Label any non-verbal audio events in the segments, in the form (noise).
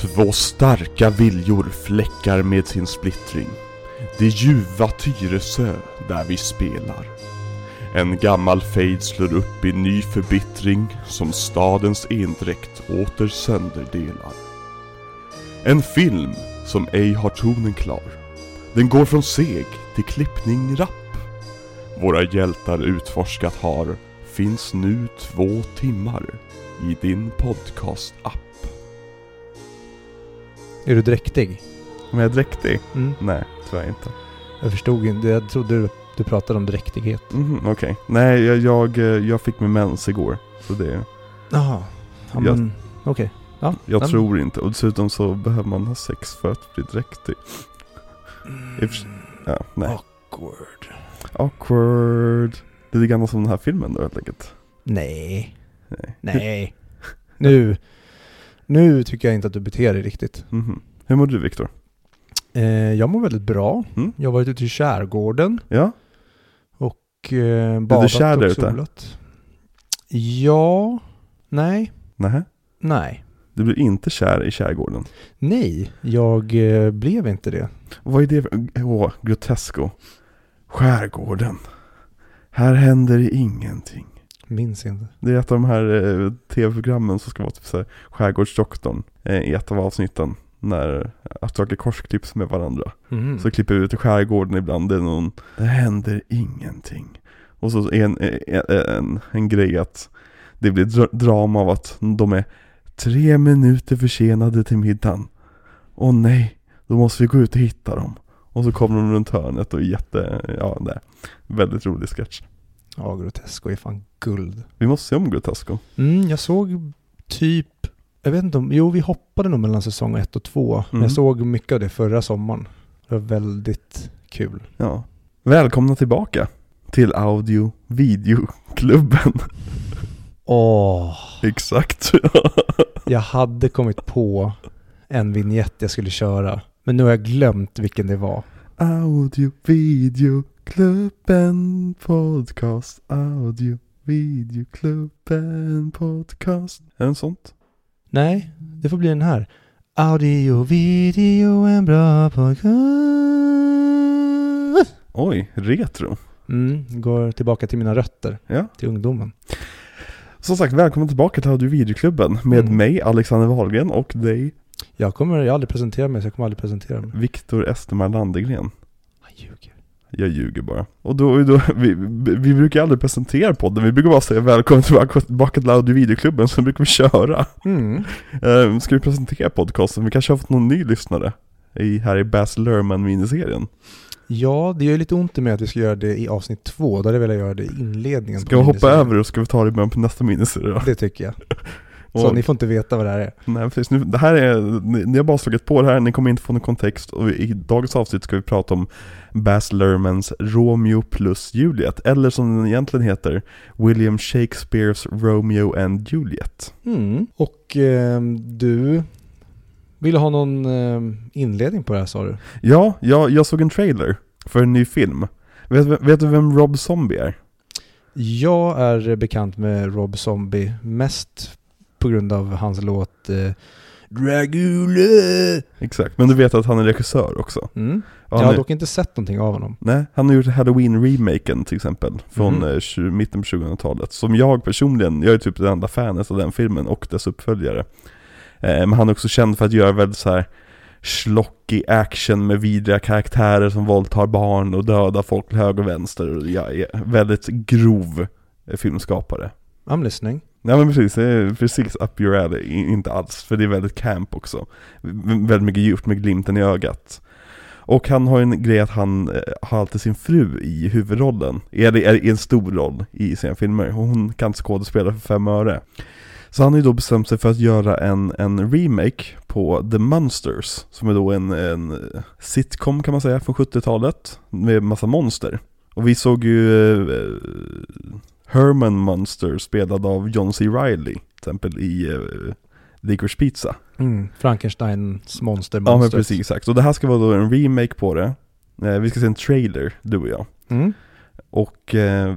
Två starka viljor fläckar med sin splittring. Det ljuva Tyresö där vi spelar. En gammal fejd slår upp i ny förbittring som stadens endräkt åter sönderdelar. En film som ej har tonen klar. Den går från seg till klippning rapp. Våra hjältar utforskat har finns nu två timmar i din podcast-app. Är du dräktig? Om jag är dräktig? Mm. Nej, tyvärr inte. Jag förstod inte. Jag trodde du, du pratade om dräktighet. Mhm, Okej. Nej, jag, jag, eh, jag fick min mens igår. Så det, Jaha. Ja, Jag- men okej. Ja. jag Ja, tror inte. Och dessutom så behöver man ha sex för att bli dräktig. I och för sig- Ja, nej. Awkward. Awkward. Det är lite grann som den här filmen då helt enkelt. Nej. Nej. Nej. nu. Nu tycker jag inte att du beter dig riktigt. Mhm. Hur mår du Viktor? Eh, jag mår väldigt bra. Mm. Jag har varit ute i skärgården Ja? och eh, badat kär där och ute? solat. Ja. Nej. Nej. Nej. Du blir inte kär i skärgården. Nej, jag eh, blev inte det. Vad är det för... Åh, grotesco. Skärgården. Här händer ingenting. Minns inte. Det är ett av de här eh, tv-programmen som ska vara typ såhär Skärgårdsdoktorn eh, i ett av avsnitten. När Astronauter Kors klipps med varandra. Mhm. Så klipper vi ut i skärgården ibland. Det är någon, det händer ingenting. Och så är en, en, en, en grej att det blir dra- drama av att de är tre minuter försenade till middagen. Åh nej, då måste vi gå ut och hitta dem. Och så kommer de runt hörnet och är jätte, ja det är väldigt rolig sketch. Ja, Grotesco är fan guld. Vi måste se om Grotesco. Mm, jag såg typ, jag vet inte om, jo vi hoppade nog mellan säsong ett och två. Men Mm. jag såg mycket av det förra sommaren. Det var väldigt kul. Ja. Välkomna tillbaka till Audio Videoklubben. Åh, Exakt. (laughs) jag hade kommit på en vignett jag skulle köra. Men nu har jag glömt vilken det var. Audio Videoklubben podcast. Audio Videoklubben podcast. Är det en sånt? Nej, det får bli den här. Audio, video, en bra podcast. Oj, retro. Mm, går tillbaka till mina rötter, Ja. till ungdomen. Som sagt, välkommen tillbaka till Audio Videoklubben med Mm. mig, Alexander Wahlgren och dig, Jag kommer, jag har aldrig presenterat mig så jag kommer aldrig presentera mig. Viktor Estermar Landegren. Han ljuger. Jag ljuger bara. Och då, då vi, vi brukar aldrig presentera podden, vi brukar bara säga välkommen tillbaka, tillbaka till Audio Videoklubben, så brukar vi köra. Mm. Uh, ska vi presentera podcasten? Vi kanske har fått någon ny lyssnare i, här i Baz Luhrmann miniserien. Ja, det gör lite ont i mig att vi ska göra det i avsnitt två. Då hade jag velat göra det i inledningen. Ska vi hoppa över och ska vi ta det i början på nästa miniserie då? Det tycker jag. (laughs) Så Och- ni får inte veta vad det här är. Nej precis, nu, det här är, ni, ni har bara slagit på det här, ni kommer inte få någon kontext och i dagens avsnitt ska vi prata om Baz Luhrmanns Romeo plus Juliet, eller som den egentligen heter, William Shakespeares Romeo and Juliet. Mm. Och ehm, du ville ha någon ehm, inledning på det här sa du? Ja, jag, jag såg en trailer för en ny film. Vet, vet du vem Rob Zombie är? Jag är bekant med Rob Zombie mest på grund av hans låt eh, Dragula. Exakt, men du vet att han är regissör också? Mm. Ja, Jag har är- dock inte sett någonting av honom. Nej, han har gjort Halloween-remaken till exempel, från eh, 20, mitten på 2000-talet. Som jag personligen, jag är typ det enda fanet av den filmen och dess uppföljare. Eh, men han är också känd för att göra väldigt så här schlockig action med vidriga karaktärer som våldtar barn och dödar folk till höger och vänster. Och jag är väldigt grov eh, filmskapare. I'm listening. Nej men precis, det är precis up your alley, inte alls, för det är väldigt camp också. Väldigt mycket djupt, med glimten i ögat. Och han har en grej att han eh, har alltid sin fru i huvudrollen, eller i en stor roll i sina filmer. Och hon kan inte skådespela för fem öre. Så han har ju då bestämt sig för att göra en, en remake på The Monsters, som är då en, en sitcom kan man säga från 70-talet, med massa monster. Och vi såg ju eh, Herman Monster spelad av John C. Reilly, till exempel i uh, Licorice Pizza. Mm. Frankensteins monster Ja men precis, exakt. Och det här ska vara då en remake på det. Eh, vi ska se en trailer, du och jag. Mm. Och eh,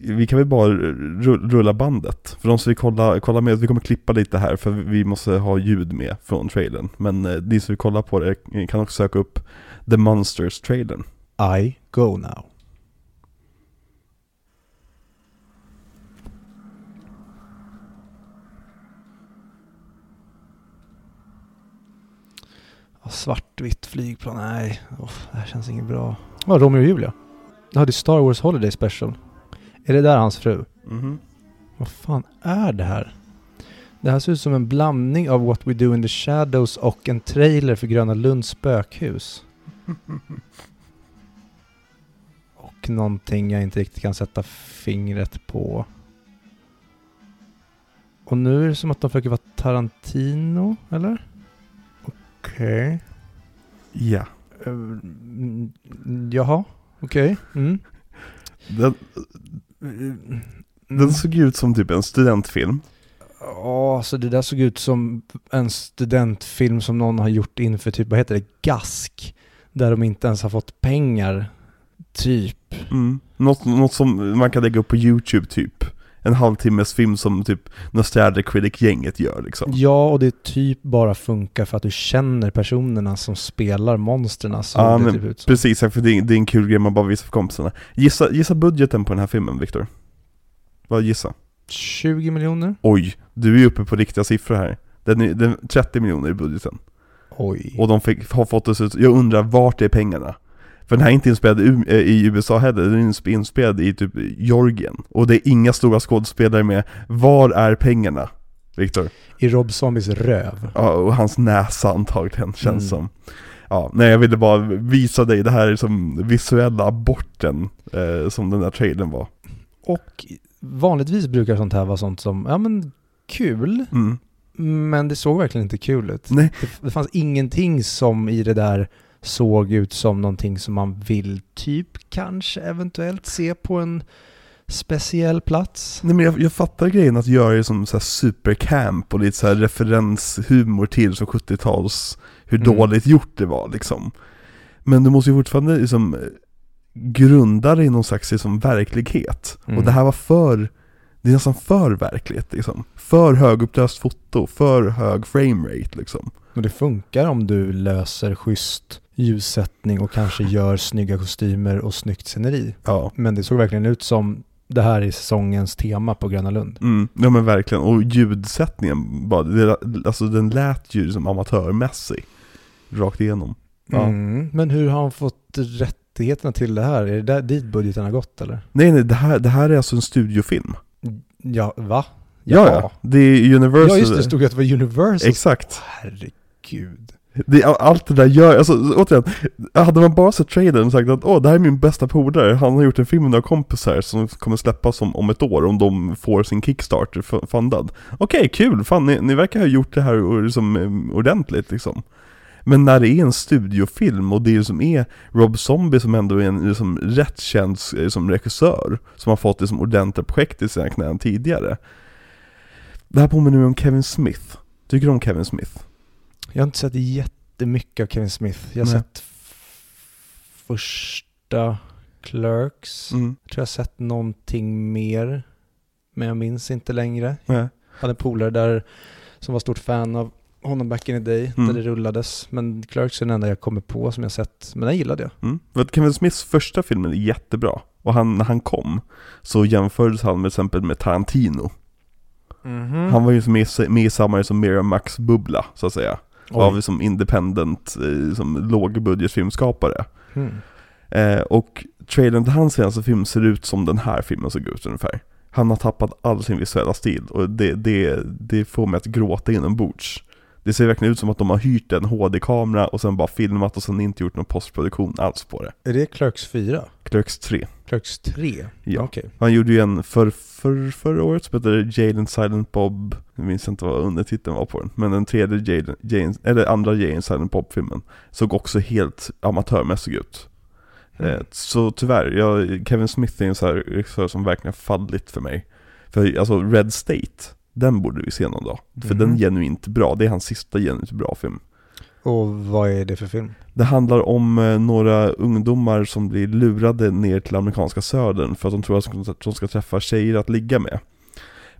vi kan väl bara ru- rulla bandet. För de som vill kolla, kolla med, vi kommer klippa lite här för vi måste ha ljud med från trailern. Men eh, ni som vill kolla på det kan också söka upp The Monsters-trailern. I go now. Svartvitt flygplan, nej. Oh, det här känns inget bra. Ja, Romeo och Julia. Ja, det är Star Wars Holiday Special. Är det där hans fru? Mhm. Vad fan är det här? Det här ser ut som en blandning av What We Do In The Shadows och en trailer för Gröna Lunds spökhus. (laughs) Och någonting jag inte riktigt kan sätta fingret på. Och nu är det som att de försöker vara Tarantino, eller? Okej. Ja. Mm, jaha, okej. Mm. Den, den såg ut som typ en studentfilm. Ja, så det där såg ut som en studentfilm som någon har gjort inför typ, vad heter det, GASK. Där de inte ens har fått pengar. Typ. Mm. Något, något som man kan lägga upp på YouTube typ. En halvtimmes film som typ Nostalgia Critic-gänget gör liksom. Ja, och det typ bara funkar för att du känner personerna som spelar monstren. Så Ja, men typ. Precis, för det är, det är en kul grej man bara visar för kompisarna. Gissa, gissa budgeten på den här filmen, Viktor. Vad gissa? 20 miljoner? Oj, du är ju uppe på riktiga siffror här. Den är, den, 30 miljoner i budgeten. Oj. Och de fick, har fått så ut, jag undrar vart är pengarna? För den här är inte inspelad i, U- eh, i USA heller, den är insp- inspelad i typ Georgien. Och det är inga stora skådespelare med. Var är pengarna? Viktor? I Rob Zombies röv. Ja, och hans näsa antagligen känns Mm. som. Ja, nej jag ville bara visa dig, det här är som visuella aborten eh, som den där trailern var. Och vanligtvis brukar sånt här vara sånt som, ja men kul. Mm. Men det såg verkligen inte kul ut. Nej. Det, det fanns ingenting som i det där såg ut som någonting som man vill typ kanske eventuellt se på en speciell plats. Nej men jag, jag fattar grejen att göra det som så supercamp och lite så referenshumor till som 70-tals, hur Mm. dåligt gjort det var liksom. Men du måste ju fortfarande liksom grunda det i någon slags liksom, verklighet. Mm. Och det här var för, det är nästan för verklighet liksom. För högupplöst foto, för hög framerate liksom. Och det funkar om du löser schysst ljussättning och kanske gör snygga kostymer och snyggt sceneri. Ja. Men det såg verkligen ut som det här är säsongens tema på Gröna Lund. Mm, ja men verkligen, och ljudsättningen bara, det, alltså den lät ju som amatörmässig. Rakt igenom. Ja. Mm. Men hur har han fått rättigheterna till det här? Är det där dit budgeten har gått eller? Nej nej, det här, det här är alltså en studiofilm. Ja, va? Ja, ja. Det är Universal. Ja, just det. Det stod ju att det var Universal. Exakt. Herregud. Det, allt det där gör, alltså återigen, hade man bara sett trailern och sagt att åh, det här är min bästa polare, han har gjort en film med några kompisar som kommer släppas om, om ett år om de får sin Kickstarter fundad. Okej, kul, fan ni, ni verkar ha gjort det här och- liksom, eh, ordentligt liksom. Men när det är en studiofilm och det är som är Rob Zombie som ändå är en liksom, rätt känd liksom, eh, regissör, som har fått liksom, ordentliga projekt i sina knän tidigare. Det här påminner mig om Kevin Smith. Tycker du om Kevin Smith? Jag har inte sett jättemycket av Kevin Smith. Jag har Nej. sett första Clerks. Mm. Jag tror jag har sett någonting mer. Men jag minns inte längre. Nej. Jag hade en polare där som var stort fan av honom back in the day, Mm. där det rullades. Men Clerks är den enda jag kommer på som jag sett. Men den gillade jag. Mm. Kevin Smiths första film är jättebra. Och han, när han kom så jämfördes han med exempel med Tarantino. Mm. Han var ju med, i- med i samma som Mira Max bubbla, så att säga. Av som independent, eh, som lågbudgetfilmskapare. Mm. Eh, och trailern till hans senaste film ser ut som den här filmen såg ut ungefär. Han har tappat all sin visuella stil och det, det, det får mig att gråta inombords. Det ser verkligen ut som att de har hyrt en HD-kamera och sen bara filmat och sen inte gjort någon postproduktion alls på det. Är det Clerks 4? Clerks 3. Clerks 3? Ja. Okej. Han gjorde ju en för, för, förra året som heter Jalen Silent Bob, jag minns inte vad undertiteln var på den, men den tredje Jalen, Jane, eller andra Jalen Silent Bob-filmen såg också helt amatörmässig ut. Mm. Eh, Så tyvärr, jag, Kevin Smith är en sån här regissör som verkligen har fallit för mig. För alltså Red State, den borde vi se någon dag. För Mhm. den är genuint bra, det är hans sista genuint bra film. Och vad är det för film? Det handlar om eh, några ungdomar som blir lurade ner till amerikanska södern för att de tror att de ska- träffa tjejer att ligga med.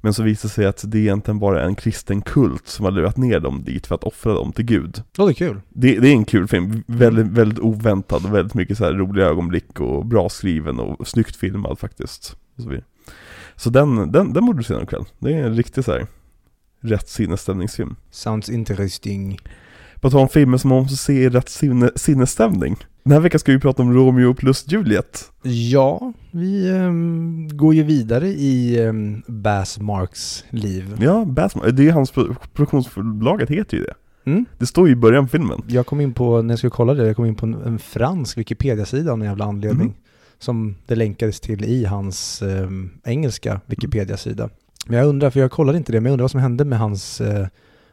Men så visar det sig att det egentligen bara är en kristen kult som har lurat ner dem dit för att offra dem till Gud. Ja, det är kul. Det, det är en kul film, väldigt, väldigt oväntad och väldigt mycket så roliga ögonblick och bra skriven och snyggt filmad faktiskt. Och Så, vidare. Så den, den, den borde du se någon kväll. Det är en riktig så här rätt sinnesstämningsfilm. Sounds interesting. På tal om filmer som man måste se i rätt sinne, sinnesstämning. Den här veckan ska vi prata om Romeo plus Juliet. Ja, vi ehm, går ju vidare i um, Bass Marks liv. Ja, Batman, det är hans pro- produktionsbolaget heter ju det. Mm? Det står ju i början på filmen. Jag kom in på, när jag skulle kolla det, jag kom in på en, en fransk Wikipedia-sida av någon jävla anledning. Mhm. Som det länkades till i hans ehm, engelska Wikipedia-sida. Men jag undrar, för jag kollade inte det, men jag undrar vad som hände med hans eh,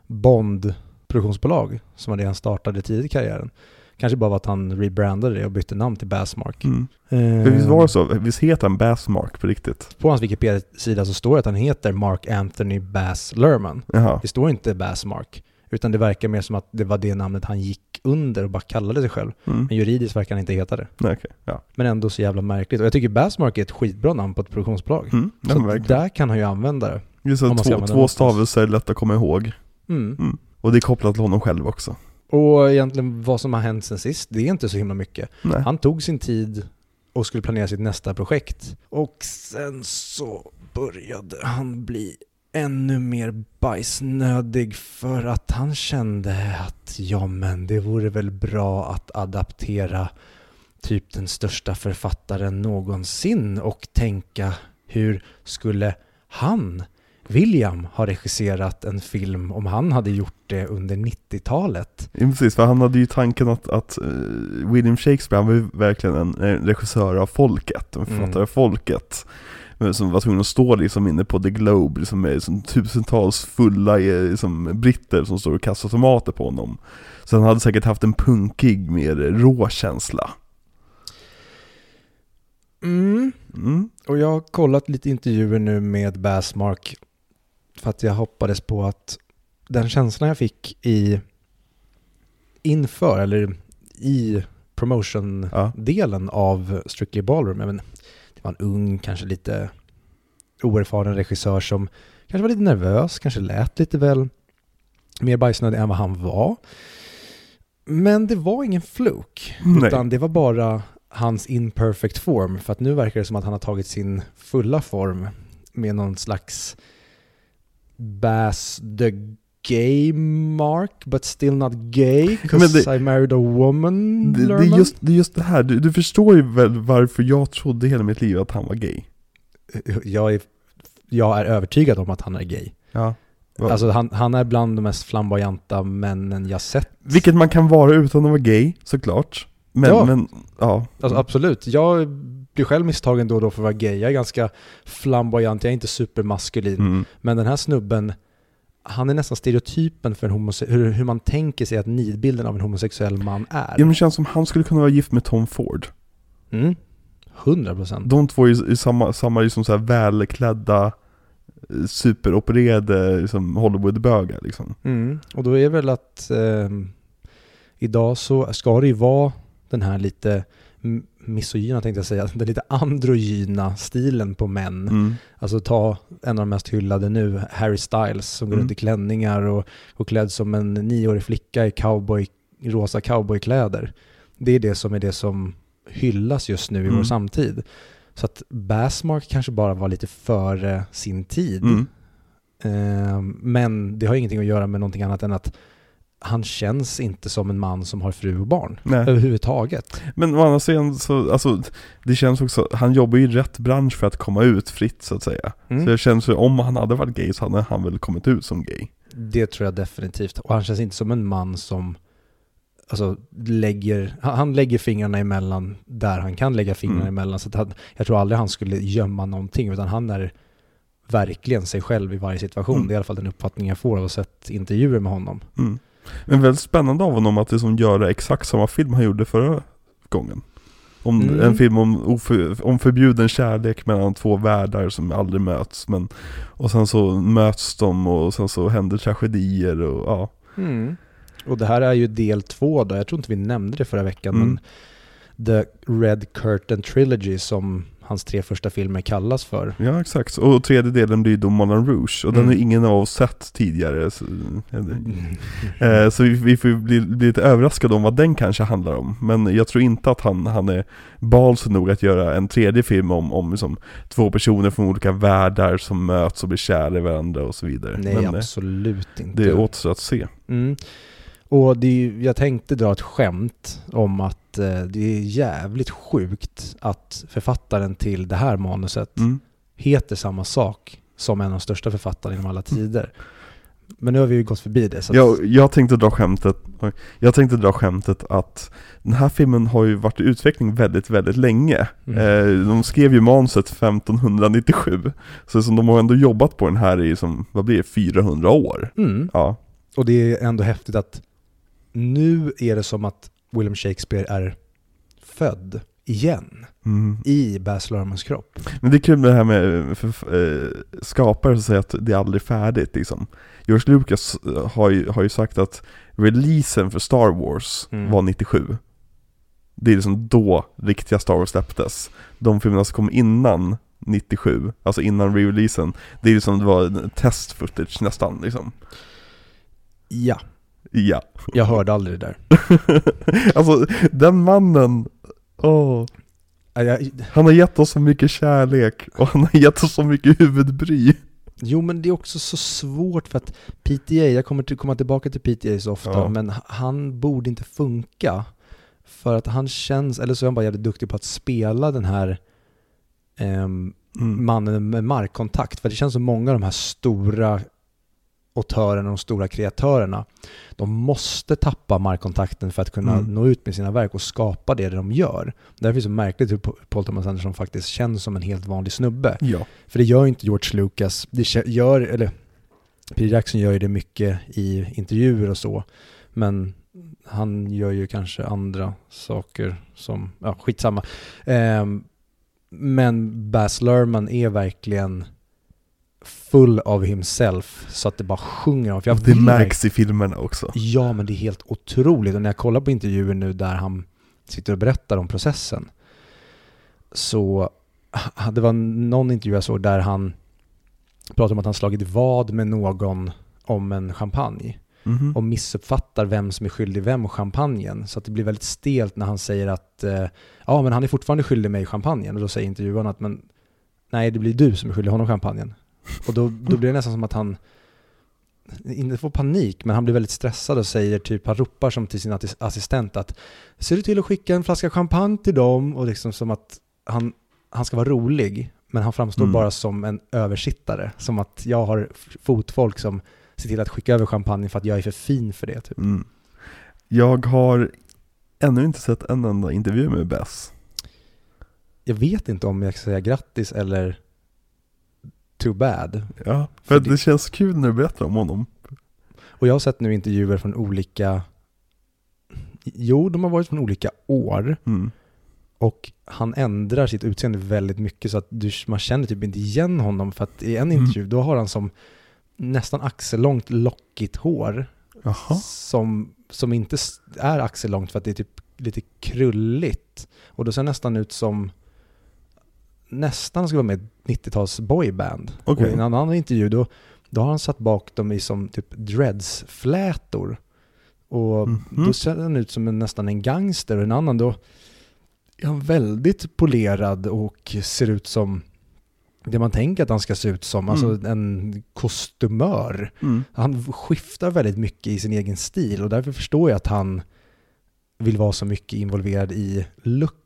Bond-produktionsbolag, som var det han startade tidigt i karriären. Kanske bara var att han rebrandade det och bytte namn till Bassmark. Mm. Eh, visst var det så? Visst heter han Bassmark på riktigt? På hans Wikipedia-sida så står det att han heter Mark Anthony Bass Lerman. Jaha. Det står inte Bassmark, utan det verkar mer som att det var det namnet han gick under och bara kallade sig själv. Mm. Men juridiskt verkar han inte heta det. Nej, okej. Ja. Men ändå så jävla märkligt. Och jag tycker Bassmark är ett skitbra namn på ett produktionsbolag. Mm. Ja, så där kan han ju använda det. Just ska två, två stavelser är lätt att komma ihåg. Mm. Mm. Och det är kopplat till honom själv också. Och egentligen vad som har hänt sen sist, det är inte så himla mycket. Nej. Han tog sin tid och skulle planera sitt nästa projekt. Och sen så började han bli ännu mer bajsnödig för att han kände att ja men det vore väl bra att adaptera typ den största författaren någonsin och tänka hur skulle han, William, ha regisserat en film om han hade gjort det under 90-talet? Ja, precis, för han hade ju tanken att, att eh, William Shakespeare, han var ju verkligen en, regissör av folket, en författare Mm. av folket. Som var tvungen att stå liksom inne på The Globe, liksom med liksom tusentals fulla eh, liksom, britter som står och kastar tomater på honom. Så han hade säkert haft en punkig, mer rå känsla. Mm. Mm. Och jag har kollat lite intervjuer nu med Bassmark för att jag hoppades på att den känslan jag fick i inför eller i promotion-delen av Strictly Ballroom, det var en ung, kanske lite oerfaren regissör som kanske var lite nervös, kanske lät lite väl mer bajsnödig än vad han var. Men det var ingen fluk, Nej. utan det var bara hans imperfect form. För att nu verkar det som att han har tagit sin fulla form med någon slags Bass the gay mark but still not gay (laughs) because I married a woman. Det, det, är just, det är just det här, du, du förstår ju väl varför jag trodde hela mitt liv att han var gay? jag, är, jag är övertygad om att han är gay. Ja. Va- Alltså han, han är bland de mest flamboyanta männen jag sett. Vilket man kan vara utan att vara gay, såklart. Men, Ja. men, ja. Alltså absolut. Jag blir själv misstagen då och då för att vara gay. Jag är ganska flamboyant, jag är inte supermaskulin. Mm. Men den här snubben, han är nästan stereotypen för hur, hur man tänker sig att nidbilden av en homosexuell man är. Ja, men det känns som han skulle kunna vara gift med Tom Ford. Mm. 100 procent. De två är i samma, samma liksom så här välklädda, eh, superopererade liksom Hollywoodbögar liksom. Mm. Och då är det väl att ehm, idag så ska det ju vara den här lite misogyna tänkte jag säga, den lite androgyna stilen på män. Mm. Alltså ta en av de mest hyllade nu, Harry Styles, som går Mm. runt i klänningar och, och klädd som en nioårig flicka i cowboy, rosa cowboykläder. Det är det som är det som hyllas just nu i vår Mm. samtid. Så att Bassmark kanske bara var lite före sin tid. Mm. Eh, men det har ingenting att göra med någonting annat än att han känns inte som en man som har fru och barn Nej. överhuvudtaget. Men å andra sidan så, alltså, det känns också, han jobbar ju i rätt bransch för att komma ut fritt så att säga. Mm. Så det känns ju, om han hade varit gay så hade han väl kommit ut som gay. Det tror jag definitivt. Och han känns inte som en man som alltså, lägger, han lägger fingrarna emellan där han kan lägga fingrarna Mm. emellan. Så att han, jag tror aldrig han skulle gömma någonting, utan han är verkligen sig själv i varje situation. Mm. Det är i alla fall den uppfattning jag får av att ha sett intervjuer med honom. Mm. Men väldigt spännande av honom att liksom göra exakt samma film han gjorde förra gången. Om Mm. En film om, oför, om förbjuden kärlek mellan två världar som aldrig möts. Men, och sen så möts de och sen så händer tragedier och ja. Mm. Och det här är ju del två då, jag tror inte vi nämnde det förra veckan, Mm. men The Red Curtain Trilogy som hans tre första filmer kallas för. Ja exakt, och tredje delen blir då Moulin Rouge, och den Mm. har ingen av oss sett tidigare. Så, (laughs) eh, så vi, vi får bli, bli lite överraskade om vad den kanske handlar om. Men jag tror inte att han, han är balsig nog att göra en tredje film om, om liksom, två personer från olika världar som möts och blir kära i varandra och så vidare. Nej, Men, eh, absolut inte. det återstår att se. Mm. Och det jag tänkte dra ett skämt om att eh, det är jävligt sjukt att författaren till det här manuset Mm. heter samma sak som en av de största författarna genom alla tider. Men nu har vi ju gått förbi det. Så att, Jag, jag tänkte dra skämtet, jag tänkte dra skämtet att den här filmen har ju varit i utveckling väldigt, väldigt länge. Mm. Eh, de skrev ju manuset 1597, så som de har ändå jobbat på den här i, som, vad blir det, 400 år. mm. Ja, Och det är ändå häftigt att nu är det som att William Shakespeare är född igen mm. i Baz Luhrmanns kropp. Men det är kul med det här med eh, för, eh, skapare som säger att det är aldrig färdigt liksom. George Lucas eh, har ju, har ju sagt att releasen för Star Wars Mm. var 97. Det är liksom då riktiga Star Wars släpptes. De filmerna som kom innan 97, alltså innan re-releasen, det är liksom det var test footage nästan liksom. Ja, Ja. jag hörde aldrig det där. (laughs) alltså den mannen, åh. Han har gett oss så mycket kärlek och han har gett oss så mycket huvudbry. Jo, men det är också så svårt för att PTA, jag kommer till, komma tillbaka till PTA så ofta, Ja. men han borde inte funka. För att han känns, eller så är han bara jävligt duktig på att spela den här Mm. mannen med markkontakt. För det känns som många av de här stora autörerna, de stora kreatörerna, de måste tappa markkontakten för att kunna Mm. nå ut med sina verk och skapa det de gör. Därför är det så märkligt hur Paul Thomas Anderson faktiskt känns som en helt vanlig snubbe. Ja. För det gör inte George Lucas. Det gör, eller Peter Jackson gör ju det mycket i intervjuer och så. Men han gör ju kanske andra saker som, ja skitsamma. Ehm, men Baz Luhrmann är verkligen full of himself så att det bara sjunger av. Jag det märks i filmerna också. Ja, men det är helt otroligt. Och när jag kollar på intervjuer nu där han sitter och berättar om processen så det var någon intervju jag såg där han pratade om att han slagit vad med någon om en champagne Mhm. och missuppfattar vem som är skyldig vem champagnen. Så att det blir väldigt stelt när han säger att eh, ja, men han är fortfarande skyldig mig champagnen. Och då säger intervjuaren att men nej, det blir du som är skyldig honom champagnen. Och då, då blir det nästan som att han inte får panik, men han blir väldigt stressad och säger typ, han ropar som till sin assis- assistent att ser du till att skicka en flaska champagne till dem? Och liksom som att han, han ska vara rolig, men han framstår Mm. bara som en översittare. Som att jag har fotfolk som ser till att skicka över champagne för att jag är för fin för det. Typ. Mm. Jag har ännu inte sett en enda intervju med Bess. Jag vet inte om jag ska säga grattis eller too bad. Ja, för, det- det känns kul när du berättar om honom. Och jag har sett nu intervjuer från olika, jo de har varit från olika år. Mm. Och han ändrar sitt utseende väldigt mycket så att du, man känner typ inte igen honom för att i en Mm. intervju då har han som nästan axellångt lockigt hår Jaha. som, som inte är axellångt för att det är typ lite krulligt. Och då ser nästan ut som nästan ska vara med i ett 90-tals boyband. Okej. Och i en annan intervju då, då har han satt bak dem i som typ dreadsflätor. Och Mhm. då ser han ut som en, nästan en gangster och en annan då är han väldigt polerad och ser ut som det man tänker att han ska se ut som, alltså Mm. en kostymör. Mm. Han skiftar väldigt mycket i sin egen stil och därför förstår jag att han vill vara så mycket involverad i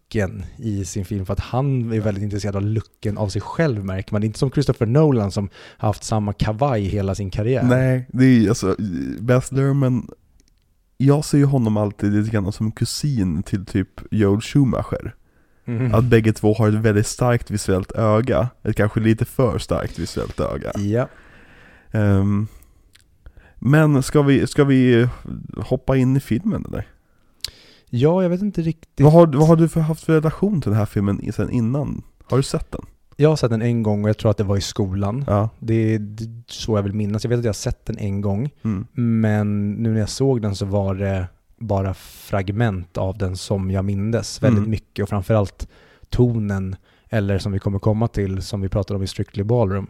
looken i sin film för att han är väldigt intresserad av looken av sig själv märker man. Det är inte som Christopher Nolan som har haft samma kavaj hela sin karriär. Nej, det är ju alltså, Baz Luhrmann, jag ser ju honom alltid lite grann som kusin till typ Joel Schumacher. Mhm. Att bägge två har ett väldigt starkt visuellt öga, ett kanske lite för starkt visuellt öga. Ja. Ehm, men ska vi, ska vi hoppa in i filmen eller? Ja, jag vet inte riktigt. Vad har, vad har du för, haft för relation till den här filmen sen innan? Har du sett den? Jag har sett den en gång och jag tror att det var i skolan. Ja. Det är så jag vill minnas. Jag vet att jag har sett den en gång. Mm. Men nu när jag såg den så var det bara fragment av den som jag mindes väldigt Mm. mycket och framförallt tonen, eller som vi kommer komma till, som vi pratade om i Strictly Ballroom.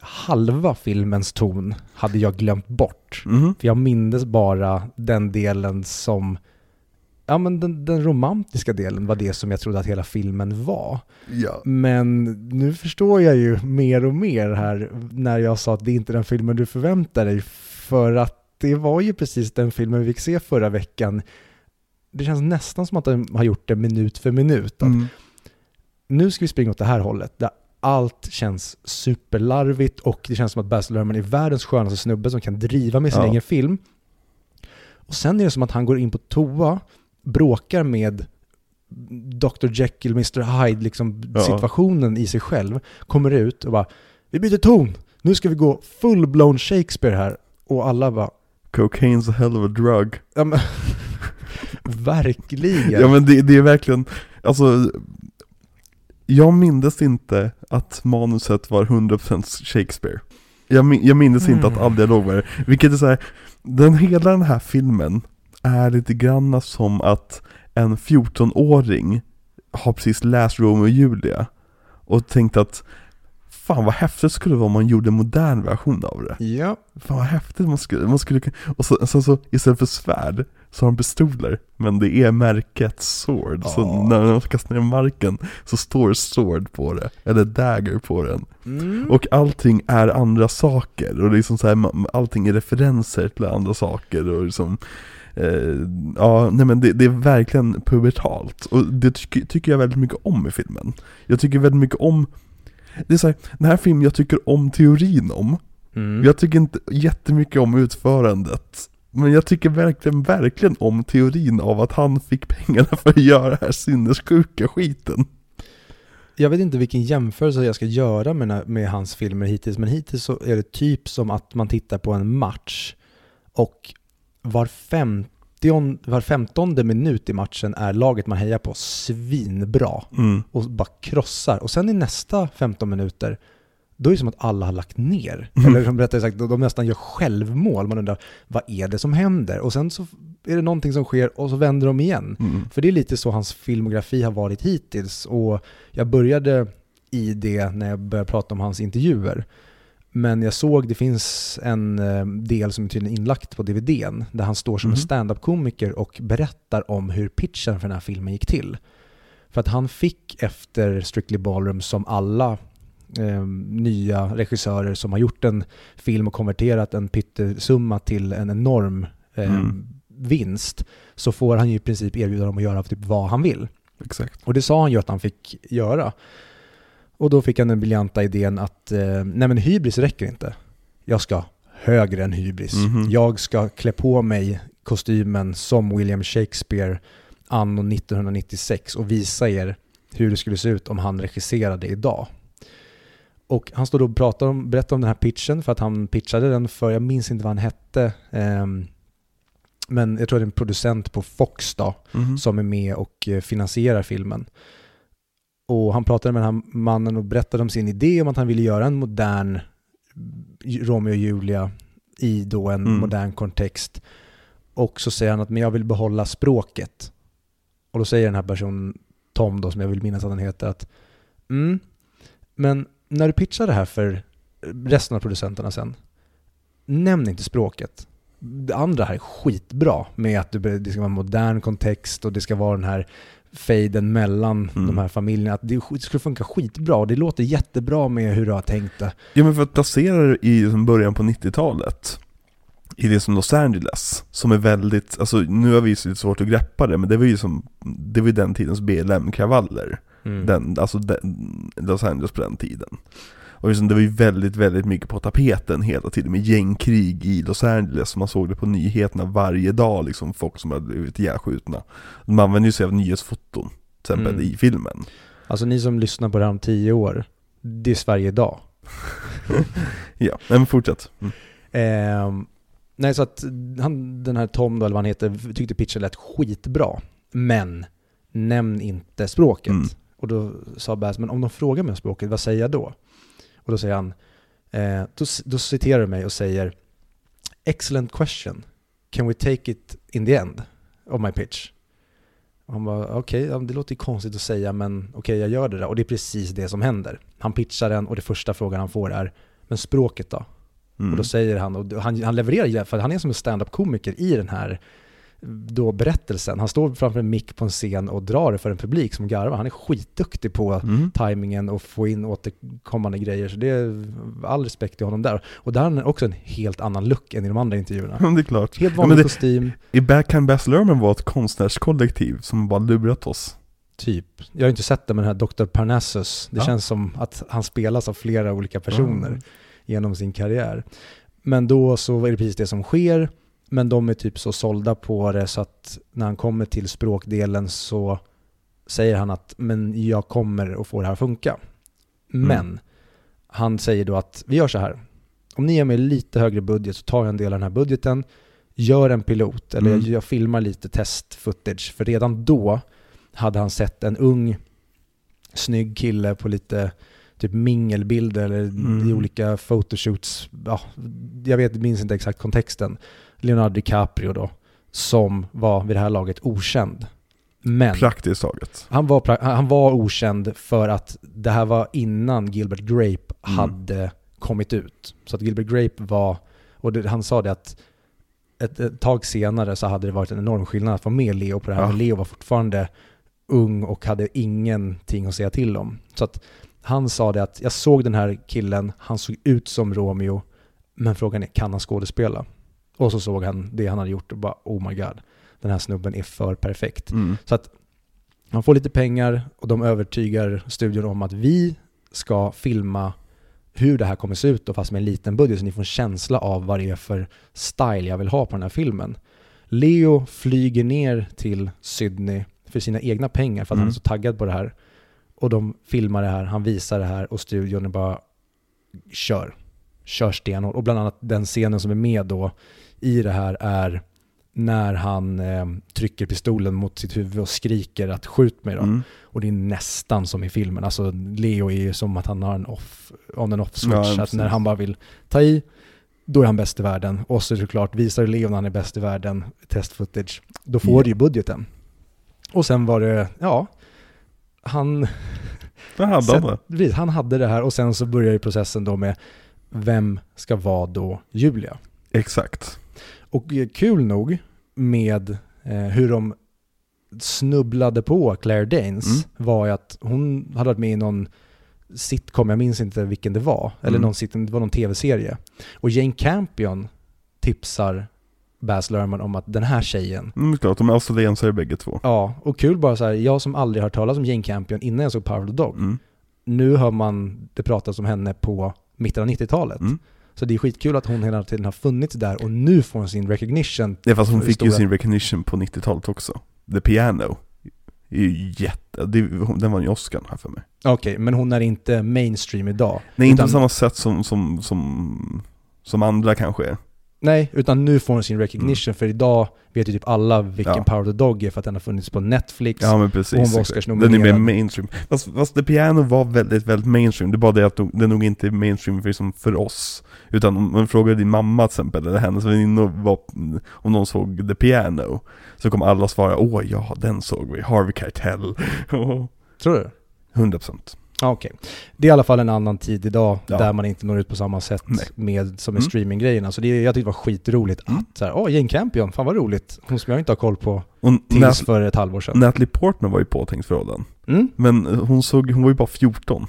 Halva filmens ton hade jag glömt bort. Mhm. För jag mindes bara den delen som, ja men den, den romantiska delen var det som jag trodde att hela filmen var. Ja. Men nu förstår jag ju mer och mer här när jag sa att det inte är den filmen du förväntar dig. För att det var ju precis den filmen vi fick se förra veckan. Det känns nästan som att de har gjort det minut för minut. Mm. Nu ska vi springa åt det här hållet. Där allt känns superlarvigt och det känns som att Baz Luhrmann är världens skönaste snubbe som kan driva med sin Ja. egen film. Och sen är det som att han går in på toa, bråkar med Dr. Jekyll, Mr. Hyde, liksom Ja. situationen i sig själv, kommer ut och bara Vi byter ton! Nu ska vi gå full-blown Shakespeare här. Och alla bara Cocaine's a hell of a drug. ja, men, (laughs) Verkligen! Ja men det, det är verkligen, alltså Jag mindes inte att manuset var 100% Shakespeare Jag, min, jag mindes inte att Mm. all dialog var det, vilket är så här, den, hela den här filmen är lite granna som att en 14-åring har precis läst Romeo och Julia och tänkt att Fan vad häftigt skulle det vara om man gjorde en modern version av det Ja, Fan vad häftigt man skulle, man skulle Och så, så, så istället för svärd så har de pistoler Men det är märket Sword, så Ja. när de kastar ner marken så står Sword på det Eller Dagger på den mm. Och allting är andra saker och liksom så här, allting är referenser till andra saker och liksom eh, Ja, nej men det, det är verkligen pubertalt och det tycker, tycker jag väldigt mycket om i filmen Jag tycker väldigt mycket om Det är så här, den här filmen jag tycker om teorin om Mm. jag tycker inte jättemycket om utförandet. Men jag tycker verkligen, verkligen om teorin av att han fick pengarna för att göra den här sinnessjuka skiten. Jag vet inte vilken jämförelse jag ska göra med, med hans filmer hittills, men hittills så är det typ som att man tittar på en match och var, 50, var femtonde minut i matchen är laget man hejar på svinbra Mm. och bara krossar. Och sen i nästa 15 minuter, då är det som att alla har lagt ner. Mm. Eller som rättare sagt, de nästan gör självmål. Man undrar, vad är det som händer? Och sen så är det någonting som sker och så vänder de igen. Mm. För det är lite så hans filmografi har varit hittills. Och jag började i det när jag började prata om hans intervjuer. Men jag såg, det finns en eh, del som är tydligen inlagt på DVDn, där han står som en Mhm. stand-up-komiker och berättar om hur pitchen för den här filmen gick till. För att han fick efter Strictly Ballroom, som alla eh, nya regissörer som har gjort en film och konverterat en pyttesumma till en enorm eh, Mm. vinst, så får han ju i princip erbjuda dem att göra typ vad han vill. Exakt. Och det sa han ju att han fick göra. Och då fick han den briljanta idén att eh, nej men hybris räcker inte. Jag ska högre än hybris. Mhm. Jag ska klä på mig kostymen som William Shakespeare anno 1996 och visa er hur det skulle se ut om han regisserade idag. Och han står då och pratar om, berättar om den här pitchen för att han pitchade den för, jag minns inte vad han hette, ehm, men jag tror det är en producent på Fox då, Mhm. som är med och eh, finansierar filmen. Och han pratade med den här mannen och berättade om sin idé om att han ville göra en modern Romeo och Julia i då en Mm. modern kontext. Och så säger han att men jag vill behålla språket. Och då säger den här personen, Tom då, som jag vill minnas att han heter, att mm, men när du pitchar det här för resten av producenterna sen, nämn inte språket. Det andra här är skitbra med att det ska vara en modern kontext och det ska vara den här fejden mellan Mm. de här familjerna. Att det sk- det skulle funka skitbra och det låter jättebra med hur du har tänkt det. Ja men för att placera det i början på 90-talet i det som Los Angeles, som är väldigt, alltså nu har vi ju lite svårt att greppa det, men det var ju som, det var ju den tidens BLM-kravaller. Mm. Den, alltså den, Los Angeles på den tiden. Och liksom, det var ju väldigt, väldigt mycket på tapeten hela tiden med gängkrig i Los Angeles. Man såg det på nyheterna varje dag, liksom folk som hade blivit ihjälskjutna. De använde ju sig av nyhetsfoton, till exempel Mm. i filmen. Alltså ni som lyssnar på det här om tio år, det är Sverige idag. (laughs) Ja, men fortsätt. Mm. Ehm, nej, så att han, den här Tom då, eller vad han heter, tyckte pitchen lät skitbra. Men nämn inte språket. Mm. Och då sa Baz, men om de frågar mig om språket, vad säger jag då? Och då säger han, eh, då, då citerar du mig och säger Excellent question. Can we take it in the end of my pitch? Och han bara, okej, okay, det låter ju konstigt att säga, men okej, okay, jag gör det där. Och det är precis det som händer. Han pitchar den och det första frågan han får är, men språket då? Mm. Och då säger han, och han, han levererar, för han är som en stand-up-komiker i den här då berättelsen. Han står framför en mick på en scen och drar det för en publik som garvar. Han är skitduktig på mm. tajmingen och få in återkommande grejer. Så det är all respekt till honom där. Och där har han också en helt annan look än i de andra intervjuerna. (laughs) Ja, det är klart. Helt vanlig ja, det, kostym. I Backhand Bass Lerman var ett konstnärskollektiv som bara lurat oss. Typ. Jag har inte sett det, men den här Dr. Parnassus, det ja. känns som att han spelas av flera olika personer mm. genom sin karriär. Men då så är det precis det som sker. Men de är typ så sålda på det så att när han kommer till språkdelen så säger han att men jag kommer att få det här att funka. Mm. Men han säger då att vi gör så här. Om ni ger mig lite högre budget så tar jag en del av den här budgeten, gör en pilot, eller mm. jag filmar lite test-footage. För redan då hade han sett en ung, snygg kille på lite typ mingelbilder eller mm. i olika photoshoots. Ja, jag vet, minns inte exakt kontexten. Leonardo DiCaprio då, som var vid det här laget okänd. Men Praktiskt taget. Han var, han var okänd för att det här var innan Gilbert Grape mm. hade kommit ut. Så att Gilbert Grape var, och det, han sa det att ett, ett, tag senare så hade det varit en enorm skillnad att få med Leo på det här, ja. men Leo var fortfarande ung och hade ingenting att säga till om. Så att han sa det att jag såg den här killen, han såg ut som Romeo, men frågan är, kan han skådespela? Och så såg han det han hade gjort och bara oh my god, den här snubben är för perfekt. Mm. Så att han får lite pengar och de övertygar studion om att vi ska filma hur det här kommer se ut då, fast med en liten budget så ni får en känsla av vad det är för style jag vill ha på den här filmen. Leo flyger ner till Sydney för sina egna pengar för att mm. han är så taggad på det här. Och de filmar det här, han visar det här och studion är bara kör. Kör stenhårt. Och bland annat den scenen som är med då i det här är när han eh, trycker pistolen mot sitt huvud och skriker att skjut mig då. Mm. Och det är nästan som i filmen. Alltså Leo är ju som att han har en off, on and off switch. Ja, att när han bara vill ta i, då är han bäst i världen. Och så är det klart, visar Leo när han är bäst i världen, test footage, då får yeah. du ju budgeten. Och sen var det, ja, han... (laughs) Det hade han det. Han hade det här och sen så börjar ju processen då med vem ska vara då Julia? Exakt. Och kul nog med eh, hur de snubblade på Claire Danes mm. var ju att hon hade varit med i någon sitcom, jag minns inte vilken det var, eller mm. någon sitcom, det var någon tv-serie. Och Jane Campion tipsar Baz Luhrmann om att den här tjejen... Mm, klart, de är australiensare bägge två. Ja, och kul bara så här, jag som aldrig hört talas om Jane Campion innan jag såg Power of the Dog. Mm. Nu hör man det pratas om henne på mitten av 90-talet. Mm. Så det är skitkul att hon hela tiden har funnits där och nu får hon sin recognition. Ja fast hon fick stora... ju sin recognition på 90-talet också. The Piano är ju jätte, det, den var ju Oscar här för mig. Okej, okay, men hon är inte mainstream idag? Nej, utan... inte på samma sätt som, som, som, som andra kanske är. Nej, utan nu får hon sin recognition, mm. för idag vet ju typ alla vilken ja. Power of the Dog är för att den har funnits på Netflix. Ja men precis. Och hon var Oscarsnominerad. Den är mer mainstream. Fast, fast The Piano var väldigt, väldigt mainstream. Det är bara det att den nog inte är mainstream för, liksom för oss. Utan om man frågar din mamma till exempel, eller hennes väninnor om någon såg The Piano, så kommer alla svara åh ja, den såg vi, Harvey Keitel. (laughs) Tror du? 100% Okej. Okay. Det är i alla fall en annan tid idag ja. där man inte når ut på samma sätt Nej. med som med mm. streaminggrejerna. Så det, jag tyckte det var skitroligt mm. att såhär, åh Jane Campion, fan vad roligt. Hon som jag inte har koll på och tills Nat för ett halvår sedan. Natalie Portman var ju påtänkt för rollen. Mm. Men hon, såg, hon var ju bara 14.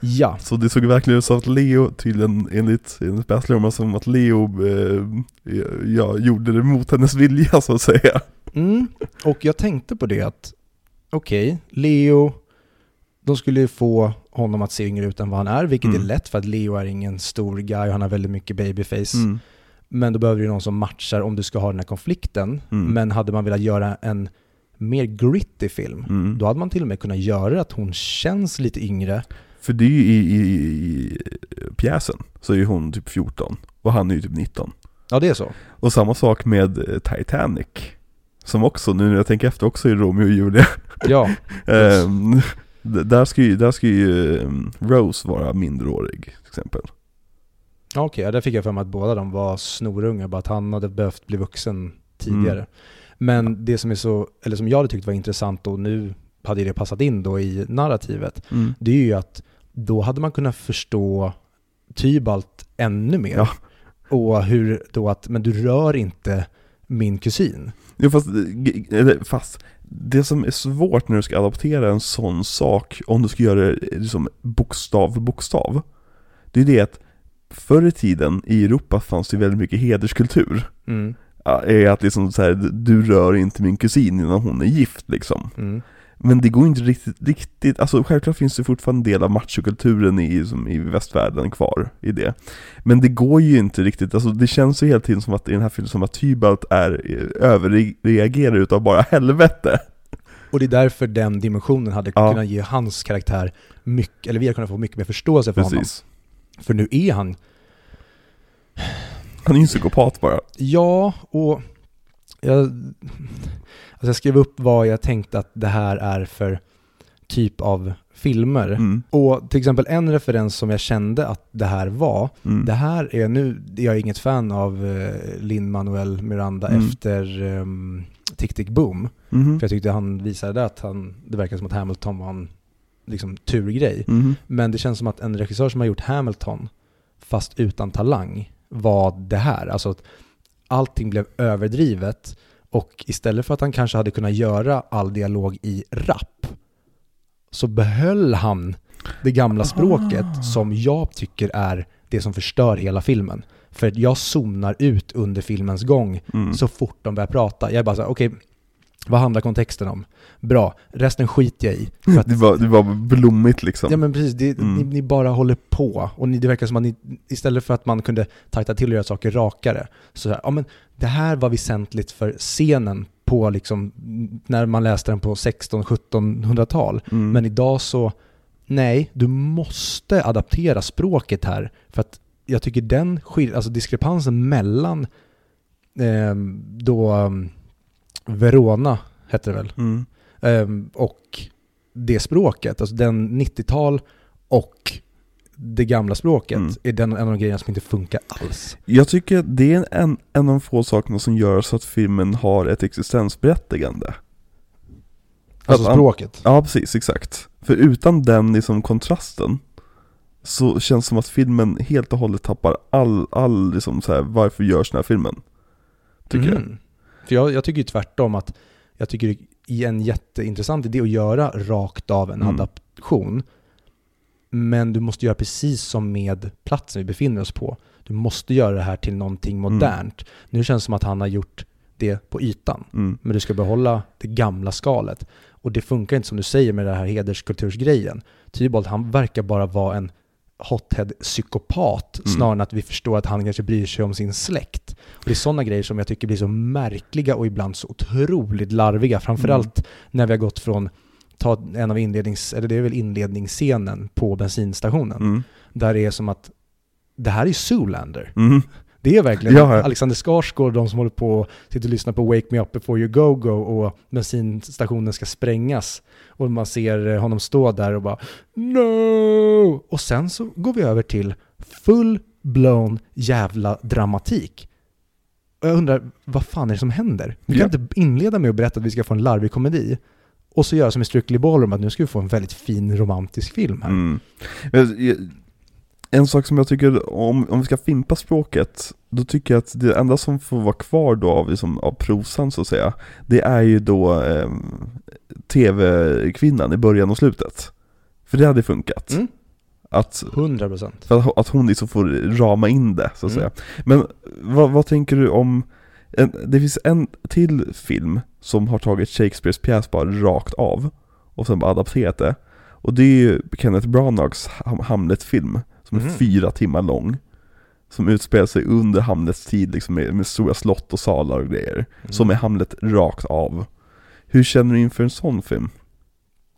Ja. Så det såg verkligen ut som att Leo, tydligen enligt, enligt Bachelor, som att Leo eh, ja, gjorde det mot hennes vilja så att säga. Mm. Och jag tänkte på det att, okej, okay, Leo de skulle få honom att se yngre ut än vad han är, vilket mm. är lätt för att Leo är ingen stor guy och han har väldigt mycket babyface. Mm. Men då behöver du någon som matchar om du ska ha den här konflikten. Mm. Men hade man velat göra en mer gritty film, mm. då hade man till och med kunnat göra att hon känns lite yngre. För det är ju i, i, i pjäsen, så är ju hon typ 14 och han är ju typ 19. Ja det är så. Och samma sak med eh, Titanic. Som också, nu när jag tänker efter, också är Romeo och Julia. Ja. (laughs) um, D- där ska ju, där ska ju um, Rose vara mindreårig till exempel. Okej, ja, där fick jag för mig att båda de var snorunga, bara att han hade behövt bli vuxen tidigare. Mm. Men det som är så, eller som jag hade tyckt var intressant och nu hade det passat in då i narrativet, Mm. det är ju att då hade man kunnat förstå Tybalt ännu mer. Ja. Och hur då att, men du rör inte min kusin. Ja, fast, fast det som är svårt när du ska adaptera en sån sak, om du ska göra det liksom bokstav för bokstav, det är det att förr i tiden i Europa fanns det väldigt mycket hederskultur. Mm. Att liksom så här, du rör inte min kusin innan hon är gift liksom. Mm. Men det går inte riktigt, riktigt, alltså självklart finns det fortfarande en del av machokulturen i, som i västvärlden kvar i det. Men det går ju inte riktigt, alltså det känns ju hela tiden som att i den här filmen som att Tybalt är eh, överreagerar utav bara helvete. Och det är därför den dimensionen hade Ja. kunnat ge hans karaktär mycket, eller vi hade kunnat få mycket mer förståelse för honom. Precis. För nu är han Han är ju en psykopat bara. Ja, och jag, alltså jag skrev upp vad jag tänkte att det här är för typ av filmer. Mm. Och till exempel en referens som jag kände att det här var, Mm. det här är nu, jag är inget fan av uh, Lin-Manuel Miranda Mm. efter um, Tick Tick Boom. Mhm. För jag tyckte han visade att han, det verkar som att Hamilton var en liksom, turgrej. Mhm. Men det känns som att en regissör som har gjort Hamilton, fast utan talang, var det här. Alltså att allting blev överdrivet och istället för att han kanske hade kunnat göra all dialog i rap, så behöll han det gamla språket Ah. som jag tycker är det som förstör hela filmen. För jag zonar ut under filmens gång Mm. så fort de börjar prata. Jag är bara så här, okej, vad handlar kontexten om? Bra, resten skiter jag i. För att (laughs) Det var, det var blommigt liksom. Ja men precis, det, Mm. ni, ni bara håller på. Och ni, det verkar som att ni, istället för att man kunde tajta till och göra saker rakare, så här, ja men det här var väsentligt för scenen på liksom, när man läste den på 16-1700-tal. Mm. Men idag så, nej, du måste adaptera språket här. För att jag tycker den skil, alltså diskrepansen mellan eh, då um, Verona, hette det väl, Mm. Ehm, och det språket, alltså den 90-tal och det gamla språket, Mm. är den en av de grejerna som inte funkar alls. Jag tycker att det är en, en av de få sakerna som gör så att filmen har ett existensberättigande. Alltså Att- språket. Ja, precis, exakt. För utan den liksom kontrasten så känns det som att filmen helt och hållet tappar all, all liksom så här, varför görs den här filmen? Tycker jag. För jag, jag tycker ju tvärtom att jag tycker det är en jätteintressant idé att göra rakt av en Mm. adaption. Men du måste göra precis som med platsen vi befinner oss på. Du måste göra det här till någonting Mm. modernt. Nu känns det som att han har gjort det på ytan. Mm. men du ska behålla det gamla skalet. Och det funkar inte som du säger med den här hederskultursgrejen. Tybalt, han verkar bara vara en hothead-psykopat Mm. snarare än att vi förstår att han kanske bryr sig om sin släkt. Och det är sådana grejer som jag tycker blir så märkliga och ibland så otroligt larviga. Framförallt när vi har gått från, ta en av inlednings, eller det är väl inledningsscenen på bensinstationen, Mm. där det är som att det här är Zoolander. Mm. Det är verkligen Ja. Alexander Skarsgård, de som håller på sitter och lyssnar på Wake Me Up Before You Go Go och bensinstationen ska sprängas. Och man ser eh, honom stå där och bara No! Och sen så går vi över till full-blown jävla dramatik. Och jag undrar, vad fan är det som händer? Vi kan Ja. inte inleda med att berätta att vi ska få en larvig komedi. Och så göra som i Strictly Ballroom, att nu ska vi få en väldigt fin romantisk film här. Mm. En sak som jag tycker, om, om vi ska fimpa språket, då tycker jag att det enda som får vara kvar då av, liksom, av prosan så att säga, det är ju då eh, tv-kvinnan i början och slutet. För det hade funkat. Mm. Att, 100 procent. för att, att hon liksom får rama in det, så att Mm. säga. Men vad, vad tänker du om, en, det finns en till film som har tagit Shakespeares pjäs bara rakt av, och sen bara adapterat det. Och det är ju Kenneth Branaghs Ham- Hamlet-film, som är Mhm. fyra timmar lång. Som utspelar sig under Hamlets tid, liksom med, med stora slott och salar och grejer. Mm. Som är Hamlet rakt av. Hur känner du inför en sån film?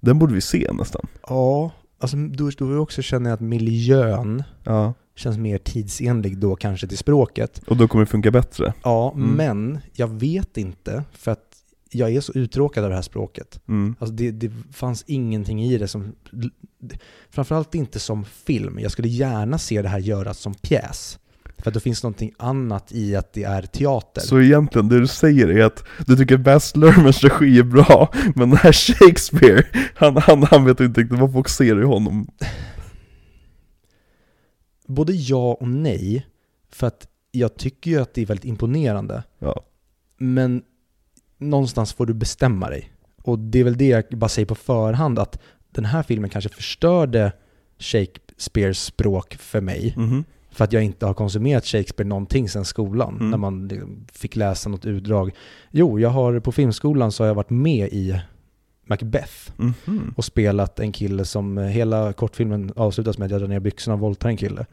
Den borde vi se nästan. Ja, alltså då, då också känner jag att miljön Ja. känns mer tidsenlig då kanske till språket. Och då kommer det funka bättre. Ja, Mm. men jag vet inte för att jag är så uttråkad av det här språket. Mm. Alltså det, det fanns ingenting i det som, framförallt inte som film. Jag skulle gärna se det här göras som pjäs. För att det finns någonting annat i att det är teater. Så egentligen, det du säger är att du tycker Baz Luhrmanns regi är bra, men den här Shakespeare, han, han, han vet inte riktigt vad folk ser i honom. Både ja och nej, för att jag tycker ju att det är väldigt imponerande. Ja. Men någonstans får du bestämma dig. Och det är väl det jag bara säger på förhand, att den här filmen kanske förstörde Shakespeares språk för mig. Mhm. För att jag inte har konsumerat Shakespeare någonting sedan skolan, Mm. när man fick läsa något utdrag. Jo, jag har på filmskolan så har jag varit med i Macbeth Mhm. och spelat en kille som hela kortfilmen avslutas med att jag drar ner byxorna och våldtar en kille.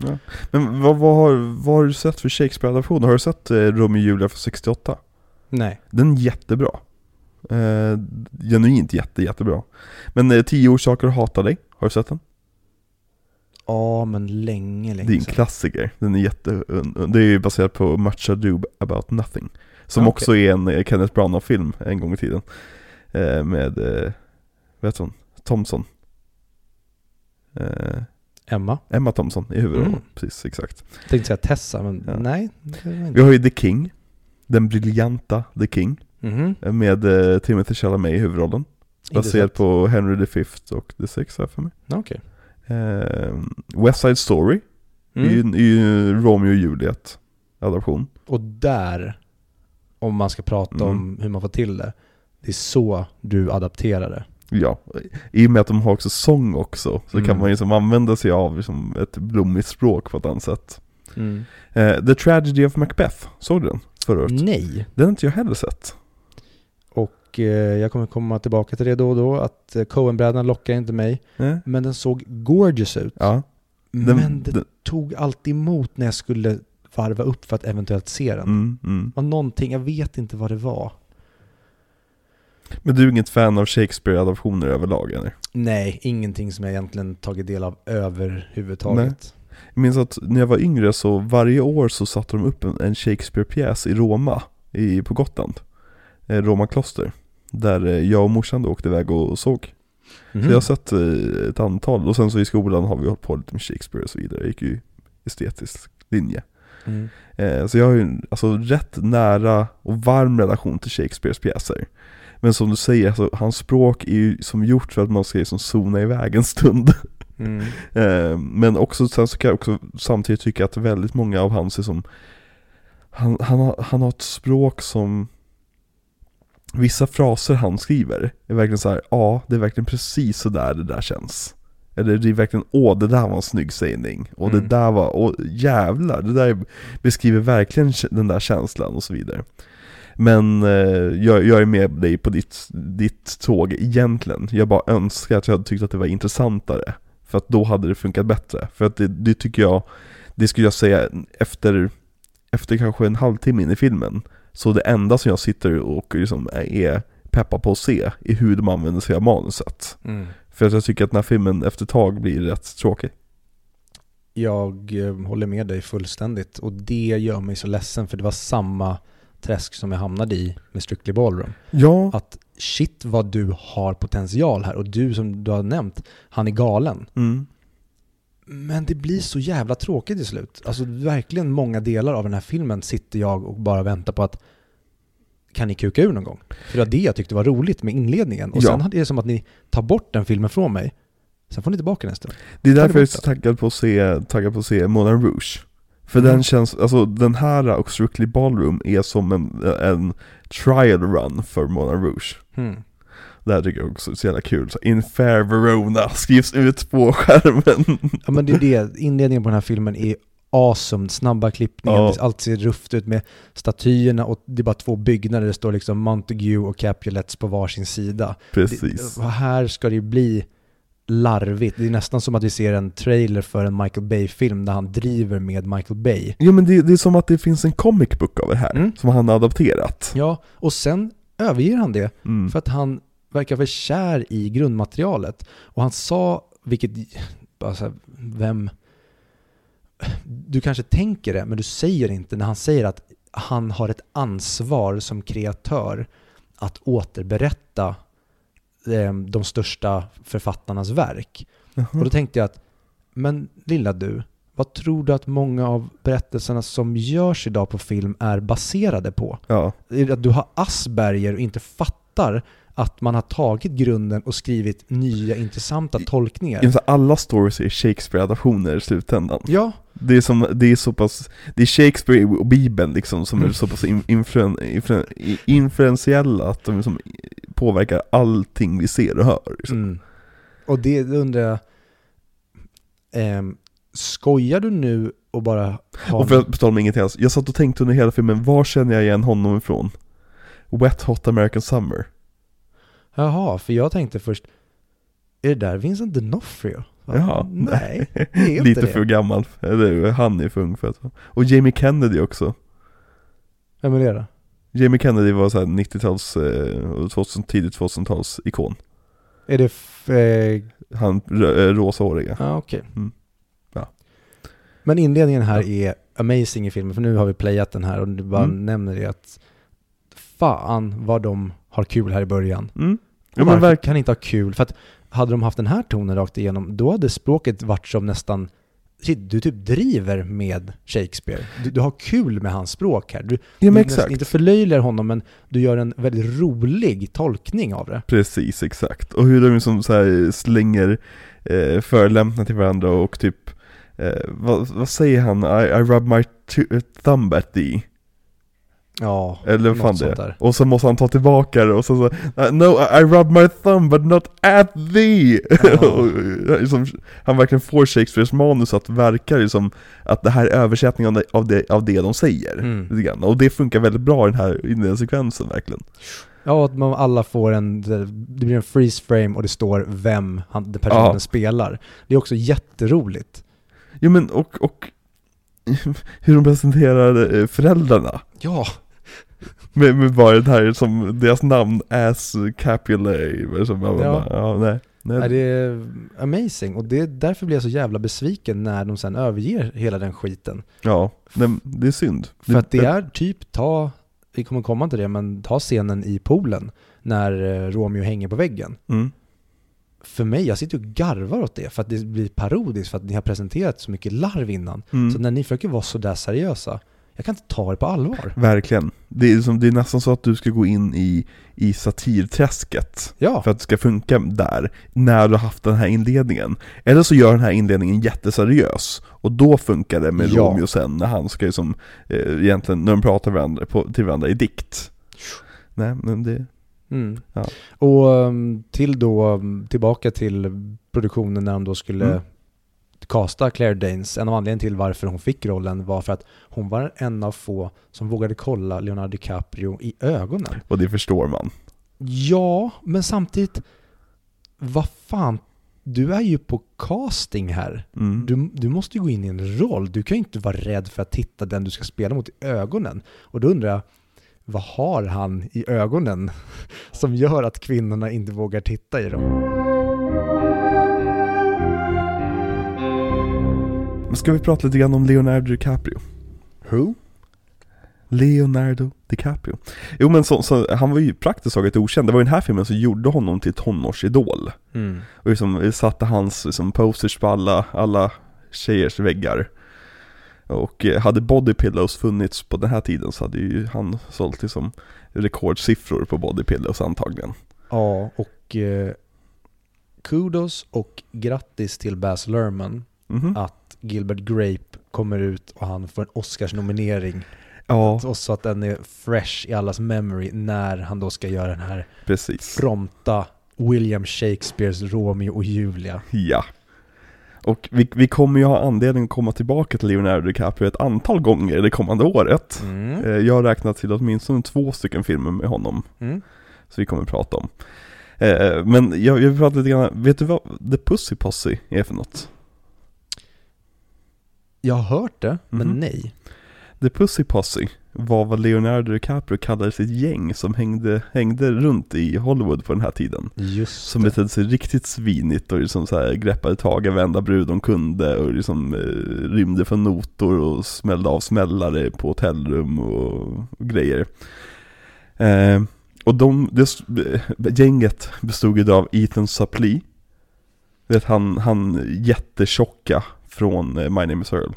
Men vad, vad, har, vad har du sett för Shakespeare-adaption? Har du sett eh, Romeo och Julia från 68? Nej. Den är jättebra. Eh, genuint jätte, jättebra. Men eh, 10 orsaker att hata dig, har du sett den? Ja, men länge, länge Det är en sedan. klassiker, den är jätte, det är ju baserat på Much Ado About Nothing Som Ah, också är en eh, Kenneth Branagh-film en gång i tiden eh, Med, eh, vad heter hon? Thompson eh, Emma. Emma Thompson i huvudrollen, Mm. precis exakt Tänkte säga Tessa, men Ja. nej. det var inte. Vi har ju The King Den briljanta The King Mhm. eh, Med eh, Timothy Chalamet i huvudrollen sett. på Henry V och The Six jag för mig Okej. eh, West Side Story Mm. är ju Romeo och Juliet adaption Och där, om man ska prata Mm. om hur man får till det, det är så du adapterar det. Ja, i och med att de har också sång också så Mm. kan man ju liksom använda sig av liksom ett blommigt språk på ett annat sätt. Mm. Eh, The Tragedy of Macbeth, såg du den förra året? Nej. Den har inte jag heller sett. Och eh, jag kommer komma tillbaka till det då och då, att eh, Coen-bröderna lockar inte mig. Eh? Men den såg gorgeous ut. Ja. Den, men det den, tog alltid emot när jag skulle varva upp för att eventuellt se den. mm, mm. Var någonting, jag vet inte vad det var. Men du är inget fan av Shakespeare-adaptioner överlag eller? Nej, ingenting som jag egentligen tagit del av överhuvudtaget. Jag minns att när jag var yngre så varje år så satte de upp en, en Shakespeare-pjäs i Roma, i, på Gotland. Eh, Roma kloster. Där eh, jag och morsan då åkte iväg och såg. Mhm. Så jag har sett eh, ett antal, och sen så i skolan har vi hållit på lite med Shakespeare och så vidare. Jag gick ju estetisk linje. Mm. Eh, så jag har ju alltså rätt nära och varm relation till Shakespeares pjäser. Men som du säger, alltså, hans språk är ju som gjort för att man ska liksom zona iväg en stund. (laughs) Mm. (laughs) Eh, men också, sen så kan jag också samtidigt tycka att väldigt många av hans är som han, han, har, han har ett språk som Vissa fraser han skriver är verkligen så här, ja det är verkligen precis så där det där känns. Eller det är verkligen, åh det där var en snygg sägning. Och Mm. det där var, åh jävlar, det där beskriver verkligen den där känslan och så vidare. Men eh, jag, jag är med dig på ditt, ditt tåg egentligen. Jag bara önskar att jag hade tyckt att det var intressantare för att då hade det funkat bättre. För att det, det tycker jag, det skulle jag säga efter, efter kanske en halvtimme in i filmen, så det enda som jag sitter och liksom är peppad på att se är hur de använder sig av manuset. Mm. För att jag tycker att den här filmen efter ett tag blir rätt tråkig. Jag eh, håller med dig fullständigt och det gör mig så ledsen för det var samma träsk som jag hamnade i med Strictly Ballroom. Ja, Att shit vad du har potential här och du som du har nämnt, han är galen. mm. Men det blir så jävla tråkigt till slut. Alltså verkligen många delar av den här filmen sitter jag och bara väntar på att kan ni kuka ur någon gång? För det var det jag tyckte var roligt med inledningen. Och Ja. sen hade det som att ni tar bort den filmen från mig. Sen får ni tillbaka nästa. det är därför jag är så taggad på att se, taggad på att se Moulin Rouge. För Mm. den känns, alltså den här och Strictly Ballroom är som en, en trial run för Moulin Rouge. Hmm. Det här tycker jag också är så jävla kul. Så In Fair Verona skrivs ut på skärmen. (laughs) Ja men det är det, inledningen på den här filmen är awesome, snabba klippningar, Ja. allt ser rufft ut med statyerna och det är bara två byggnader, det står liksom Montague och Capulets på varsin sida. Precis. Det, här ska det ju bli larvigt, det är nästan som att vi ser en trailer för en Michael Bay-film där han driver med Michael Bay. Jo men det, det är som att det finns en comic book av det här, Mm. som han har adapterat. Ja, och sen överger han det Mm. för att han verkar för kär i grundmaterialet. Och han sa, vilket, bara så här, vem, du kanske tänker det, men du säger inte när han säger att han har ett ansvar som kreatör att återberätta de största författarnas verk. Och då tänkte jag att, men lilla du, vad tror du att många av berättelserna som görs idag på film är baserade på? Ja, att du har Asperger och inte fattar att man har tagit grunden och skrivit nya intressanta tolkningar? Alla stories är Shakespeare-adaptioner i slutändan. Ja, Det är, som, det är så pass, det är Shakespeare och Bibeln liksom som är så pass in- influen, influen, influentiella att de liksom påverkar allting vi ser och hör. Liksom. Mm. Och det undrar jag, ehm, skojar du nu och bara har... Och för att tal om ingenting alls, jag satt och tänkte under hela filmen, var känner jag igen honom ifrån? Wet Hot American Summer. Jaha, för jag tänkte först, är det där Vincent D'Onofrio? Va? Ja, Nej, (laughs) det är inte Lite det. för gammal, eller han är för ung för att Och Jamie Kennedy också. Vem är det då? Jamie Kennedy var såhär 90-tals, eh, 2000, tidigt 2000-tals ikon. Är det... Eh, Han eh, rosahåriga. ja, okej. Mm. Ja. Men inledningen här är amazing i filmen, för nu har vi playat den här och du bara Mm. nämner det att fan vad de har kul här i början. Mm. Och Ja men varför verkligen. kan inte ha kul? För att hade de haft den här tonen rakt igenom, då hade språket varit som nästan du typ driver med Shakespeare. Du, du har kul med hans språk här. Du, Ja du men exakt. inte förlöjligar honom, men du gör en väldigt rolig tolkning av det. Precis, exakt. Och hur de liksom så slänger eh, förolämpningar till varandra och typ eh, vad, vad säger han? I, I rub my thumb at thee. Ja, Eller fan det där. Och så måste han ta tillbaka det och så, så uh, No, I rub my thumb but not at thee! (laughs) Liksom, han verkligen får Shakespeares manus att verka liksom att det här är översättningen av det, av det, av det de säger. Mm. Och det funkar väldigt bra i den här inledningssekvensen verkligen. Ja, att man alla får en, det blir en freeze frame och det står vem han, den personen Ja. spelar. Det är också jätteroligt. Jo men och, och (laughs) hur de presenterar eh, föräldrarna. Ja, Med, med bara det här som deras namn, Ass Capulet, som bara, Ja. ja. ja nej. nej. är det är amazing. Och det, därför blir jag så jävla besviken när de sen överger hela den skiten. Ja, nej, det är synd. För att det är typ, ta, vi kommer komma till det, men ta scenen i poolen när eh, Romeo hänger på väggen. Mm. För mig, jag sitter och garvar åt det för att det blir parodiskt, för att ni har presenterat så mycket larv innan. Mm. Så när ni försöker vara sådär seriösa, jag kan inte ta er på allvar. Verkligen. Det är, som, det är nästan så att du ska gå in i, i satirträsket Ja, för att det ska funka där, när du har haft den här inledningen. Eller så gör den här inledningen jätteseriös, och då funkar det med Ja. Romeo sen, när han ska ju som, eh, egentligen, när de pratar varandra, på, till varandra i dikt. Nej, men det, Mm. Ja. Och um, till då, um, tillbaka till produktionen när de då skulle Mm. Casta Claire Danes. En av anledningarna till varför hon fick rollen var för att hon var en av få som vågade kolla Leonardo DiCaprio i ögonen. och det förstår man. Ja, men samtidigt, vad fan, du är ju på casting här. Mm. Du, du måste ju gå in i en roll. Du kan ju inte vara rädd för att titta den du ska spela mot i ögonen. Och då undrar jag, vad har han i ögonen (laughs) som gör att kvinnorna inte vågar titta i dem? Men ska vi prata lite grann om Leonardo DiCaprio? Who? Leonardo DiCaprio. Jo men så, så, han var ju praktiskt taget okänd. Det var ju den här filmen som gjorde honom till tonårsidol. Mm. Och liksom satte hans liksom, posters på alla, alla tjejers väggar. Och eh, hade Body Pillows funnits på den här tiden så hade ju han sålt liksom rekordsiffror på Body Pillows antagligen. Ja, och eh, kudos och grattis till Baz Luhrmann Mhm. att Gilbert Grape kommer ut och han får en Oscars-nominering. Ja, Och så att den är fresh i allas memory när han då ska göra den här precis. fronta William Shakespeares Romeo och Julia. Ja. Och vi, vi kommer ju ha anledning att komma tillbaka till Leonardo DiCaprio ett antal gånger det kommande året. Mm. Eh, Jag har räknat till åtminstone två stycken filmer med honom. Mm. Så vi kommer prata om. Eh, Men jag, jag vill prata lite grann, vet du vad The Pussy Posse är för något? Jag har hört det, men Mhm. nej. The Pussy Posse var vad Leonardo DiCaprio kallade sitt gäng som hängde, hängde runt i Hollywood på den här tiden. Just Som betedde sig riktigt svinigt och liksom så här greppade tag i varenda brud de kunde och liksom eh, rymde från notor och smällde av smällare på hotellrum och, och grejer. Eh, Och de, det, gänget bestod ju av Ethan Suplee. Vet han, han jättetjocka från eh, My Name Is Earl.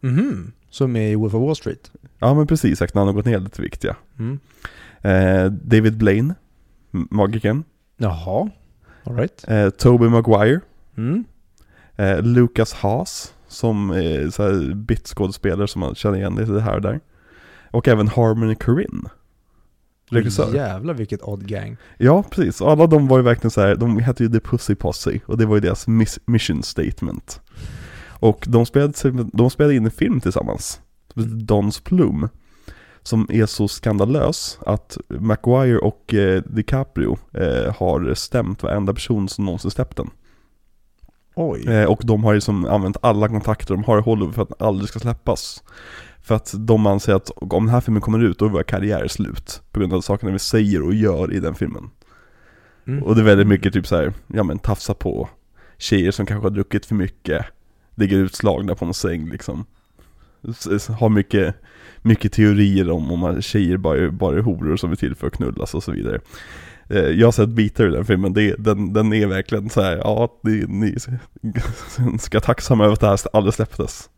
Mhm. Som är i Wolf of Wall Street. Ja men precis, exakt, när han har gått ner lite vikt ja. Mm. Eh, David Blaine, m- magikern. Jaha. Alright. Eh, Toby Maguire. Mm. Eh, Lucas Haas, som är så här bitskådespelare som man känner igen lite här och där. Och även Harmony Korine. Regissör. Jävlar vilket odd gang. Ja, precis. Alla de var ju verkligen så här, de hette ju The Pussy Posse och det var ju deras miss- mission statement. Och de spelade, de spelade in en film tillsammans, Dons Plum, som är så skandalös att Maguire och eh, DiCaprio eh, har stämt varenda person som någonsin släppt den. Oj. Eh, och de har ju som använt alla kontakter de har i Hollywood för att den aldrig ska släppas. För att de anser att om den här filmen kommer ut, då är vår karriär slut. På grund av sakerna vi säger och gör i den filmen. Mm. Och det är väldigt mycket typ så här, ja men tafsa på tjejer som kanske har druckit för mycket, ligger utslagna på någon säng liksom. Har mycket, mycket teorier om om att tjejer bara är, bara är horor som är till för att knullas och så vidare. Eh, Jag har sett bitar i den filmen, det, den, den är verkligen så här, ja, ni, ni (laughs) ska tacksamma över att det här aldrig släpptes.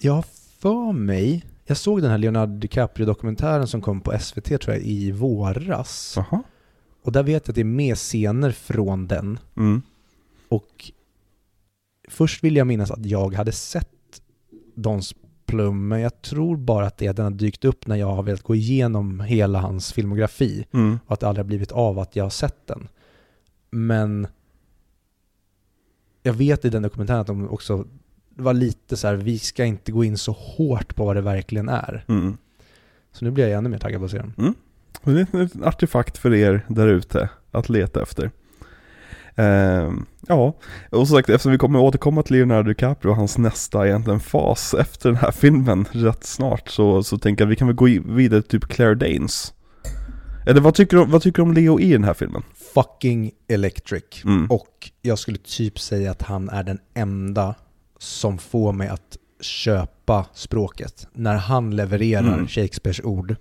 Jag för mig, jag såg den här Leonardo DiCaprio-dokumentären som kom på SVT tror jag i våras. Jaha. Och där vet jag att det är med scener från den. Mm. Och först vill jag minnas att jag hade sett Dons Plum, men jag tror bara att det är att den har dykt upp när jag har velat gå igenom hela hans filmografi Mm. och att det aldrig har blivit av att jag har sett den. Men jag vet i den dokumentären att de också var lite så här, vi ska inte gå in så hårt på vad det verkligen är. Mm. Så nu blir jag ännu mer taggad på att se den. Och det är en artefakt för er där ute att leta efter. Ehm, ja, och som sagt eftersom vi kommer återkomma till Leonardo DiCaprio och hans nästa egentligen fas (laughs) efter den här filmen rätt snart så, så tänker jag att vi kan väl gå vidare till typ Claire Danes. Eller vad tycker du, vad tycker du om Leo i den här filmen? Fucking Electric. Mm. Och jag skulle typ säga att han är den enda som får mig att köpa språket. När han levererar Mm. Shakespeares ord.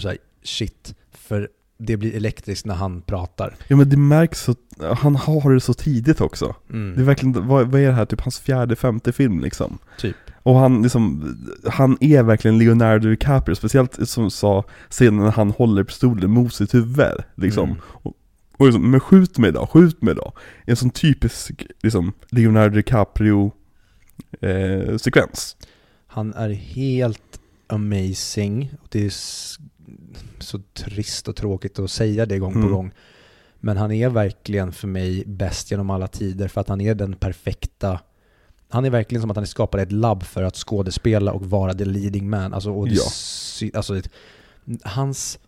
Så här, shit, för det blir elektriskt när han pratar. Ja men det märks så, han har det så tidigt också. Mm. Det är verkligen, vad, vad är det här, typ hans fjärde, femte film liksom? Typ. Och han liksom, han är verkligen Leonardo DiCaprio, speciellt som sa scenen när han håller pistolen mot sitt huvud liksom. Mm. Och liksom, men skjut mig då, skjut mig då. En sån typisk liksom Leonardo DiCaprio eh, sekvens. Han är helt amazing. Och det är så trist och tråkigt att säga det gång Mm. på gång. Men han är verkligen för mig bäst genom alla tider för att han är den perfekta han är verkligen som att han skapade ett labb för att skådespela och vara the leading man. Alltså, och Ja. alltså hans,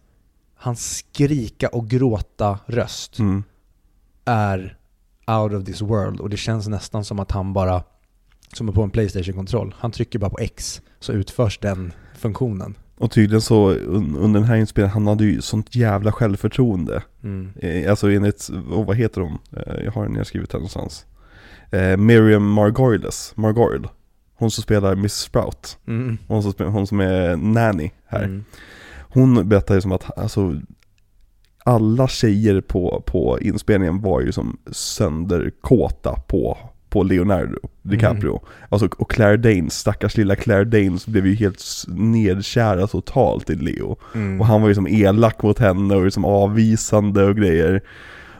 hans skrika och gråta röst Mm. är out of this world och det känns nästan som att han bara, som på en Playstation-kontroll, han trycker bara på X så utförs den funktionen. Och tydligen så un, under den här inspelningen, han hade ju sånt jävla självförtroende. Mm. Eh, alltså enligt, oh, vad heter hon? Eh, jag har den nedskrivit här någonstans. Eh, Miriam Margoyles, Margoyle. Hon som spelar Miss Sprout. Mm. Hon som, hon som är nanny här. Mm. Hon berättade ju som att alltså, alla tjejer på, på inspelningen var ju som sönderkåta på, på Leonardo DiCaprio. Alltså, och Claire Danes, stackars lilla Claire Danes blev ju helt nedkärad totalt i Leo. Mm. Och han var ju som elak mot henne och liksom avvisande och grejer.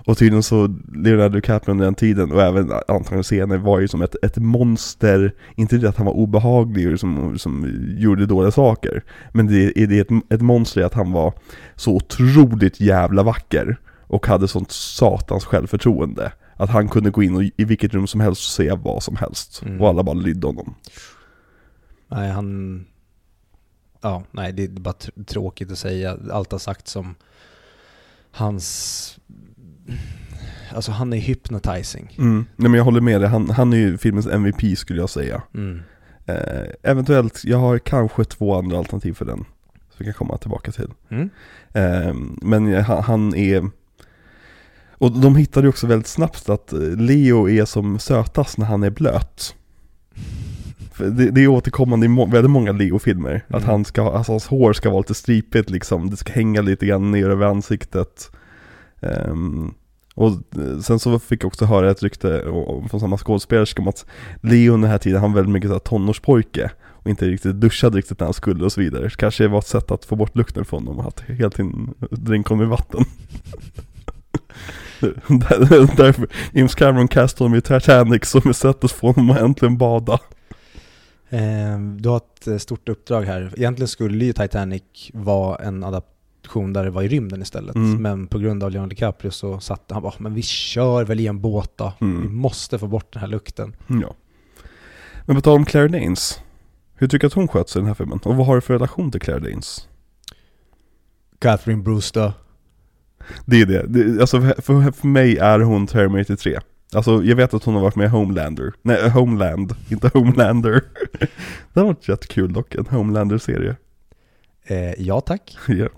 Och tydligen så, Leonardo DiCaprio under den tiden och även antagligen senare var ju som ett, ett monster, inte det att han var obehaglig och som, som gjorde dåliga saker. Men det, det är ett, ett monster i att han var så otroligt jävla vacker och hade sånt satans självförtroende. Att han kunde gå in och, i vilket rum som helst och säga vad som helst. Mm. Och alla bara lydde honom. Nej, han... Ja, nej, det är bara tr- tråkigt att säga. Allt har sagt som hans... Alltså han är hypnotizing. Mm. Nej men jag håller med dig, han, han är ju filmens MVP skulle jag säga. Mm. Eh, eventuellt, jag har kanske två andra alternativ för den. Som vi kan komma tillbaka till. Mm. Eh, men han, han är... Och de hittade ju också väldigt snabbt att eh, Leo är som sötast när han är blöt. Det, det är återkommande i må, väldigt många Leo-filmer. Att Mm. han ska, alltså hans hår ska vara lite stripigt liksom. Det ska hänga lite grann ner över ansiktet. Ehm, och eh, sen så fick jag också höra ett rykte från samma skådespelerska om att Leo den här tiden, han var väldigt mycket så här tonårspojke. Och inte riktigt duschade riktigt när han skulle och så vidare. Så kanske det var ett sätt att få bort lukten från honom, att hela tiden dränka honom i vatten. (laughs) Där- (laughs) Därför, James Cameron castade honom i Titanic som ett sätt att få honom att äntligen bada. Eh, du har ett eh, stort uppdrag här. Egentligen skulle ju Titanic vara en adaption där det var i rymden istället. Mm. Men på grund av Leonardo DiCaprio så satte han bara, men vi kör väl i en båt då. Mm. Vi måste få bort den här lukten. Ja. Men på tal om Claire Danes. Hur tycker du att hon sköt sig i den här filmen? Och vad har du för relation till Claire Danes? Catherine Brewster. Det är det. det alltså för, för, mig är hon Terminator 3. Alltså jag vet att hon har varit med i Homelander. Nej, Homeland. Inte Homelander. (laughs) det har varit jättekul dock, en Homelander-serie. Eh, ja tack. (laughs) ja.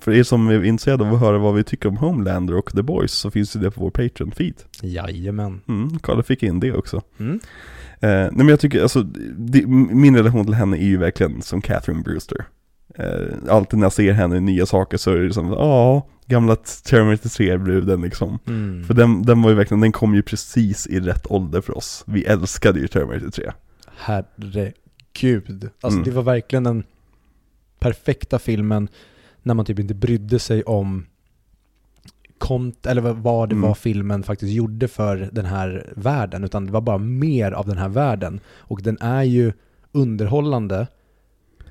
För er som är intresserade av att höra vad vi tycker om Homelander och The Boys så finns ju det på vår Patreon-feed. Jajamän. Mm, Kalle fick in det också. Mm. Eh, nej men jag tycker, alltså, det, min relation till henne är ju verkligen som Catherine Brewster. Eh, alltid när jag ser henne i nya saker så är det som, ja, gamla Terminator 3-bruden liksom. Mm. För den, den var ju verkligen, den kom ju precis i rätt ålder för oss. Vi älskade ju Terminator 3. Herregud. Alltså Mm. det var verkligen den perfekta filmen när man typ inte brydde sig om kont eller vad- vad det Mm. var filmen faktiskt gjorde för den här världen, utan det var bara mer av den här världen. Och den är ju underhållande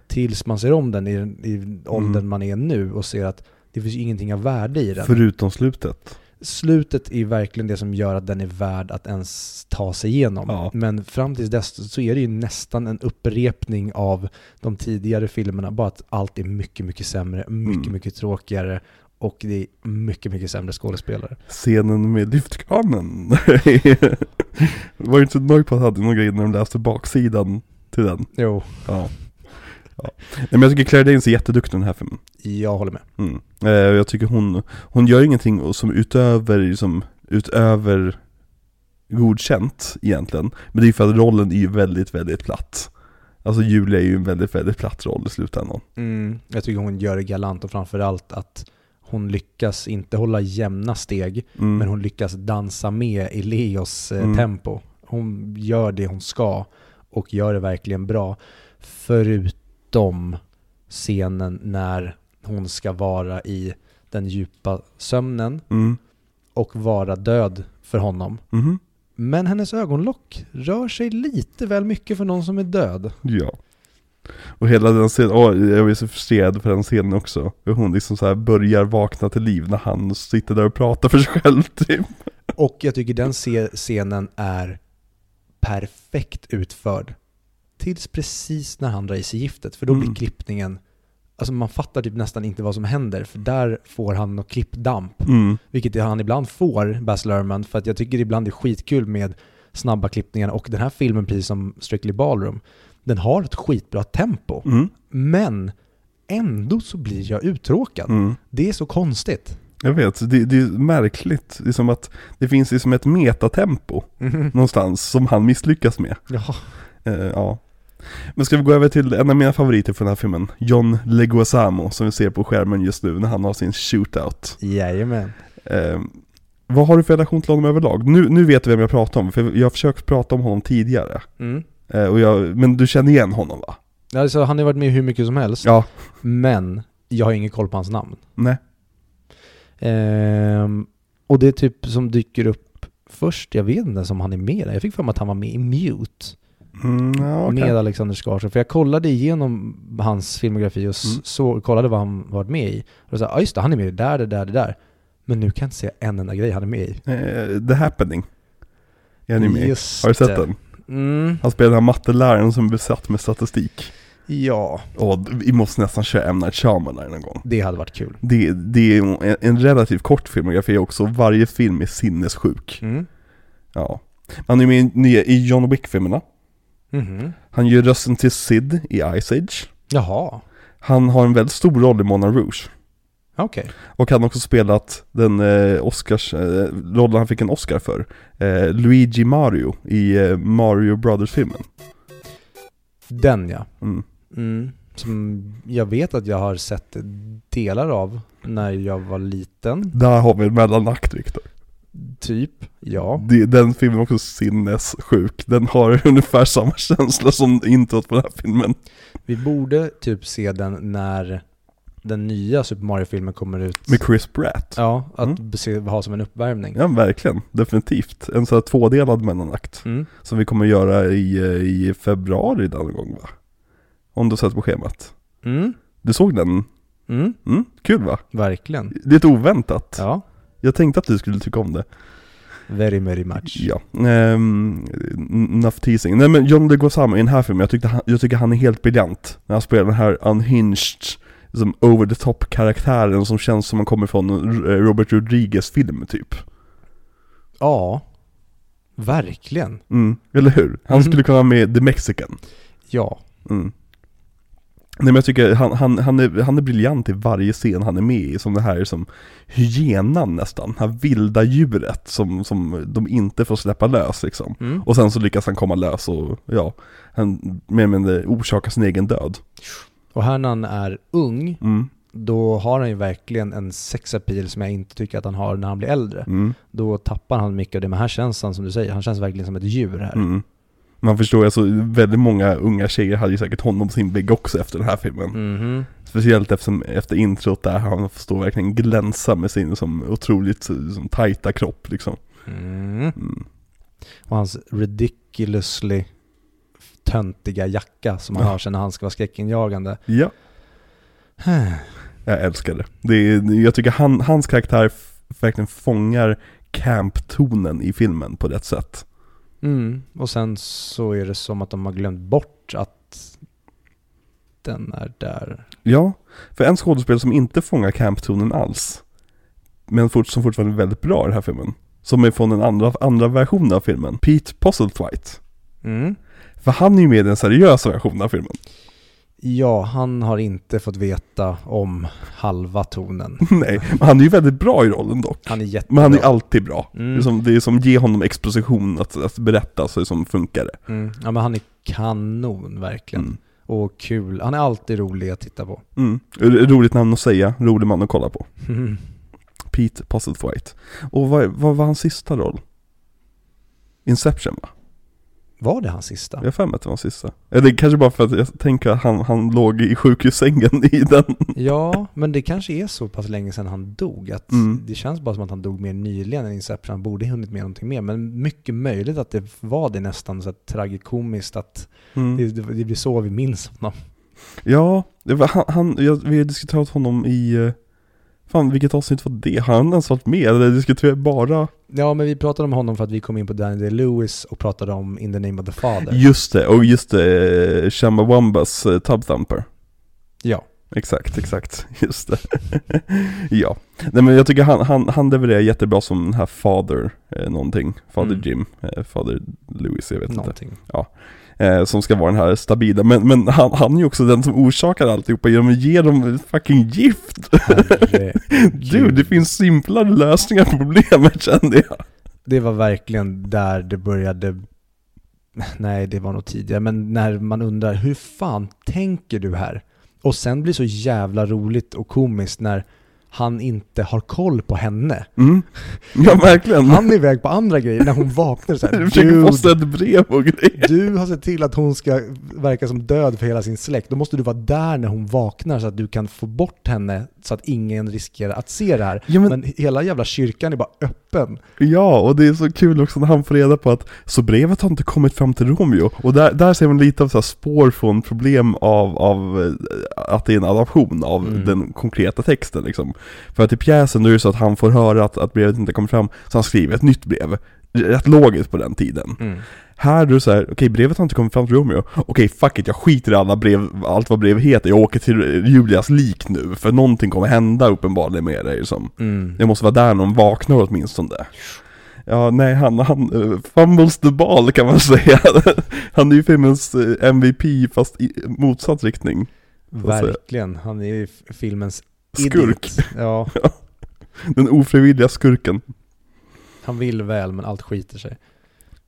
tills man ser om den i, i åldern Mm. man är nu och ser att det finns ingenting av värde i den. Förutom slutet. Slutet är verkligen det som gör att den är värd att ens ta sig igenom. Ja. Men fram tills dess så är det ju nästan en upprepning av de tidigare filmerna, bara att allt är mycket, mycket sämre, mycket, Mm. mycket tråkigare och det är mycket, mycket sämre skådespelare. Scenen med lyftkranen. (laughs) var ju inte nöjd på att jag hade någon grej när de läste baksidan till den. Jo, Ja. Ja. Nej, men jag tycker Claire Danes är jätteduktig i den här filmen. jag håller med. Mm. Eh, jag tycker hon, hon gör ingenting som utöver, liksom, utöver godkänt egentligen. Men det är för att rollen är ju väldigt, väldigt platt. Alltså Julia är ju en väldigt, väldigt platt roll i slutändan. Mm, jag tycker hon gör det galant och framförallt att hon lyckas inte hålla jämna steg, Mm. men hon lyckas dansa med i Leos eh, Mm. tempo. Hon gör det hon ska och gör det verkligen bra. Förutom scenen när hon ska vara i den djupa sömnen Mm. och vara död för honom. Mhm. Men hennes ögonlock rör sig lite väl mycket för någon som är död. Ja. Och hela den scenen, åh, jag är så frustrerad för den scenen också. Hur hon liksom så här börjar vakna till liv när han sitter där och pratar för sig själv (laughs) typ. Och jag tycker den scenen är perfekt utförd. Tills precis när han drar i sig giftet, för då blir Mm. klippningen Alltså man fattar typ nästan inte vad som händer, för där får han något klippdamp. Mm. Vilket han ibland får, Baz Luhrmann, för att jag tycker ibland det är skitkul med snabba klippningar. Och den här filmen, precis som Strictly Ballroom, den har ett skitbra tempo. Mm. Men ändå så blir jag uttråkad. Mm. Det är så konstigt. Jag vet, det, det är märkligt. Det är som att det finns liksom ett metatempo någonstans som han misslyckas med. Ja. Eh, ja. Men ska vi gå över till en av mina favoriter från den här filmen, John Leguizamo, som vi ser på skärmen just nu när han har sin shootout. Jajamän. Eh, vad har du för relation till honom överlag? Nu, nu vet du vem jag pratar om, för jag har försökt prata om honom tidigare. Mm. Eh, och jag, men du känner igen honom va? Alltså, han har varit med hur mycket som helst, Ja, men jag har ingen koll på hans namn. nej. Ehm, och det är typ som dyker upp först, jag vet inte ens om han är med där. Jag fick för mig att han var med i Mute. Mm, ja, okej. med Alexander Skarsgård. För jag kollade igenom hans filmografi och Mm. så, kollade vad han varit med i. Och sa, ja just det, han är med i det där, det där, det där. Men nu kan jag inte säga en enda grej han är med i. Eh, The Happening. Är ni med? Just Har du sett det. den? Mm, Han spelar den här matteläraren som är besatt med statistik. ja, Och vi måste nästan köra M. Night Shyamalan någon gång. det hade varit kul. Det, det är en, en relativt kort filmografi också, varje film är sinnessjuk. Mm. Ja. Han är med i John Wick-filmerna. Mhm. Han gör rösten till Sid i Ice Age. Jaha, Han har en väldigt stor roll i Moulin Rouge. okej. Och han har också spelat den eh, Oscars, eh, rollen han fick en Oscar för. Eh, Luigi Mario i eh, Mario Brothers-filmen. Den ja. Mm. Mm. Som jag vet att jag har sett delar av när jag var liten. Där har vi en mellanakt Viktor. Typ, ja. Det- Den filmen är också sinnessjuk. Den har (laughs) ungefär samma känsla som introt på den här filmen. Vi borde typ se den när den nya Super Mario-filmen kommer ut. Med Chris Pratt. Ja, att Mm. se, ha som en uppvärmning. Ja, verkligen. Definitivt. En sån här tvådelad mellanakt. Mm. Som vi kommer göra i, eh, i februari någon gång va? Om du sett på schemat. Mm. Du såg den? Mm. Mm, kul va? Verkligen. Lite oväntat. Ja. Jag tänkte att du skulle tycka om det. Very, very much. Ja. Um, enough teasing. Nej men John Leguizamo i den här filmen, jag, tyckte han, jag tycker han är helt briljant. När han spelar den här unhinged, liksom over the top karaktären som känns som han kommer från R- Robert Rodriguez film typ. Ja. Verkligen. Mm, eller hur? Han Mhm. skulle kunna vara med The Mexican. Ja. Mm. Nej men jag tycker han, han, han, är, han är briljant i varje scen han är med i, som det här som hyenan nästan, det här vilda djuret som, som de inte får släppa lös liksom. Mm. Och sen så lyckas han komma lös och ja, han mer eller mindre orsakar sin egen död. Och här när han är ung, Mm, då har han ju verkligen en sexappeal som jag inte tycker att han har när han blir äldre. mm, Då tappar han mycket av det, men här känns han som du säger, han känns verkligen som ett djur här. Mm. Man förstår alltså, väldigt många unga tjejer hade ju säkert honom på sin vägg också efter den här filmen. Mhm. Speciellt efter, efter introt där han får stå verkligen glänsa med sin som otroligt som, tajta kropp liksom. Mm. Mm. Och hans ridiculously töntiga jacka som han Ja. har sen när han ska vara skräckinjagande. Ja, (sighs) jag älskar det. det är, jag tycker han, hans karaktär verkligen fångar camp-tonen i filmen på rätt sätt. Mm. Och sen så är det som att de har glömt bort att den är där. Ja, för en skådespelare som inte fångar camp-tonen alls, men fort, som fortfarande är väldigt bra i den här filmen, som är från den andra, andra versionen av filmen, Pete Postlethwaite. Mm. För han är ju med i den seriösa versionen av filmen. Ja, han har inte fått veta om halva tonen. (laughs) Nej, men han är ju väldigt bra i rollen dock. Han är jättebra. Men han är alltid bra. Mm. Det, är som, det är som ge honom exposition att, att berätta så det som funkar det. Mm. Ja, men han är kanon verkligen. Mm. Och kul. Han är alltid rolig att titta på. Mm. Roligt namn att säga, rolig man att kolla på. Pete Postlethwaite. Och vad, vad var hans sista roll? Inception va? Var det hans sista? Jag har för mig att det var hans sista. Eller kanske bara för att jag tänker att han, han låg i sjukhussängen i den. Ja, men det kanske är så pass länge sedan han dog. Att Mm. Det känns bara som att han dog mer nyligen än Inception. Han borde hunnit med någonting mer. Men mycket möjligt att det var det nästan så att tragikomiskt att Mm. det, det, blir så vi minns honom. Ja, var, han, han, jag, vi har diskuterat honom i, eh, fan vilket avsnitt var det? Har han ens varit med? Eller diskuterar bara? Ja, men vi pratade om honom för att vi kom in på Danny Day-Lewis och pratade om In the name of the father. Just det, och just det, eh, Chumbawambas uh, Tub Thumper. Ja. Exakt, exakt, (laughs) just det. (laughs) ja. Nej men jag tycker han, han, han levererar jättebra som den här Father, eh, någonting. Father Mm. Jim, eh, Father Louis, jag vet inte. Någonting. Eh, som ska vara den här stabila, men, men han, han är ju också den som orsakar alltihopa genom att ge dem fucking gift. (laughs) Du, det finns simplare lösningar på problemet kände jag. Det var verkligen där det började Nej, det var nog tidigare, men när man undrar hur fan tänker du här? Och sen blir det så jävla roligt och komiskt när han inte har koll på henne. Mm. Ja verkligen. Han är iväg på andra grejer när hon vaknar så här, (laughs) Du försöker "Dude, posta ett brev och grejer. du har sett till att hon ska verka som död för hela sin släkt. Då måste du vara där när hon vaknar så att du kan få bort henne så att ingen riskerar att se det här. Ja, men- men... hela jävla kyrkan är bara öppen. Ja, och det är så kul också när han får reda på att så brevet har inte kommit fram till Romeo. Och där, där ser man lite av så spår från problem av, av eh, att det är en adaption av Mm. den konkreta texten liksom. För att i pjäsen då är det så att han får höra att, att brevet inte kommer fram, så han skriver ett nytt brev. Rätt logiskt på den tiden. Här är det så här, okej brevet har inte kommit fram till Romeo. Okej fuck it, jag skiter i alla brev, allt vad brev heter. Jag åker till Julias lik nu, för någonting kommer hända uppenbarligen med det liksom. Mm. Jag måste vara där när de vaknar åtminstone. Ja, nej han, han uh, fumbles the ball kan man (laughs) säga. han är ju filmens eh, MVP fast i motsatt riktning. Verkligen. Han är ju filmens Skurk. idiot. (laughs) Ja, Den ofrivilliga skurken. han vill väl men allt skiter sig.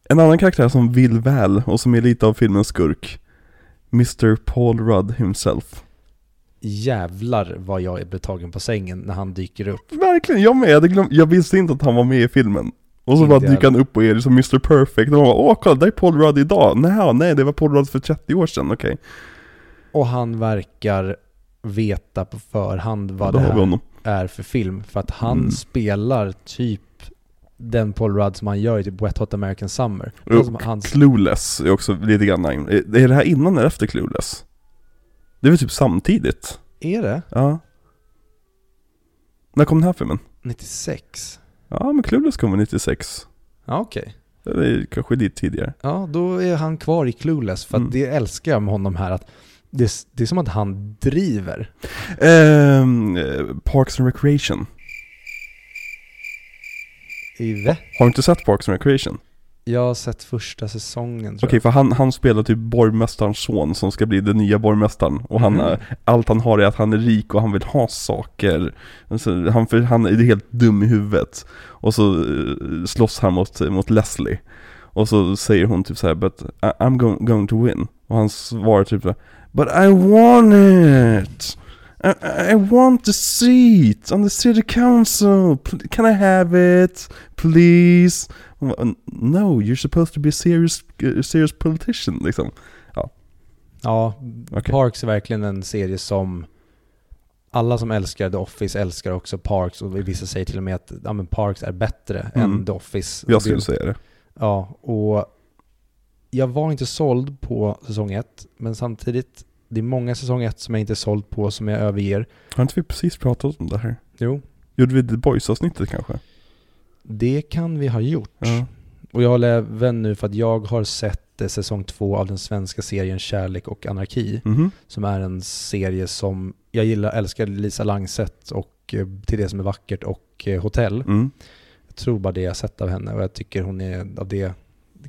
En annan karaktär som vill väl och som är lite av filmens skurk Mr Paul Rudd himself. Jävlar vad jag blev tagen på sängen när han dyker upp. Verkligen, jag med. Jag, glömt, jag visste inte att han var med i filmen. Och så Inte bara dyker han upp och är som Mr Perfect. Och man bara, åh kolla, där är Paul Rudd idag. Nej, nej, det var Paul Rudd för 30 år sedan, okej. Och han verkar veta på förhand vad Då det här är för film. För att han Mm. spelar typ den Paul Rudd som han gör i typ Wet Hot American Summer. Som, hans, Clueless är också lite grann, är det här innan eller efter Clueless? Det är väl typ samtidigt? är det? Ja. När kom den här filmen? 96? Ja, men Clueless kom väl 96? Ja okej. Det är kanske lite tidigare. Ja, då är han kvar i Clueless. För att Mm. det älskar jag med honom här. Att det, är- det är som att han driver. Ehm, eh, Parks and Recreation. I ve? Har du inte sett Parks and Recreation? Jag har sett första säsongen Okej, för han, han spelar typ borgmästarens son som ska bli den nya borgmästaren. Och han, Mhm. eh, allt han har är att han är rik och han vill ha saker. Alltså, han, för han är helt dum i huvudet. Och så eh, slåss han mot, mot Leslie. Och så säger hon typ så här, but I'm going, going to win. Och han svarar typ så här, but I want it! I, I want the seat on the city council. Can I have it? Please? No, you're supposed to be a serious, serious politician liksom. Ja, Okej. Parks är verkligen en serie som alla som älskar The Office älskar också Parks och vissa säger till och med att ja, Parks är bättre Mm. än The Office. Jag skulle säga det. Ja, och jag var inte såld på säsong ett, men samtidigt, det är många säsong ett som jag inte är såld på som jag överger. Har inte vi precis pratat om det här? Jo, Gjorde vi The Boys-avsnittet kanske? det kan vi ha gjort. Ja. Och jag håller även nu för att jag har sett eh, säsong två av den svenska serien Kärlek och anarki. Mhm. Som är en serie som jag gillar, älskar Lisa Langset och eh, Till det som är vackert och eh, Hotell. Mm. Jag tror bara det jag sett av henne och jag tycker hon är av det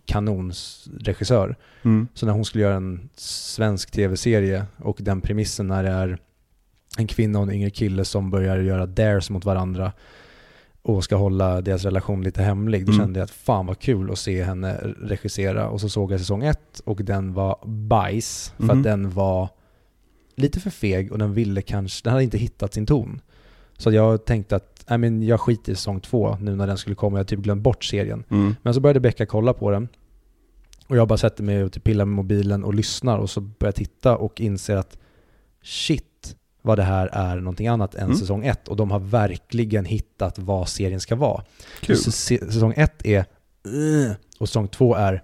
kanonsregissör. Mm. Så när hon skulle göra en svensk tv-serie och den premissen när det är en kvinna och en yngre kille som börjar göra dares mot varandra och ska hålla deras relation lite hemlig. Då Mm. kände jag att fan vad kul att se henne regissera. Och så såg jag säsong ett och den var bajs. För Mhm. att den var lite för feg och den ville kanske, den hade inte hittat sin ton. Så jag tänkte att, nej men jag skiter i säsong två nu när den skulle komma. Jag har typ glömt bort serien. Mm. Men så började Becka kolla på den. Och jag bara sätter mig och typ pillar med mobilen och lyssnar och så börjar jag titta och inser att shit vad det här är någonting annat än Mm. säsong ett. Och de har verkligen hittat vad serien ska vara. Säsong ett är "Ugh", och säsong två är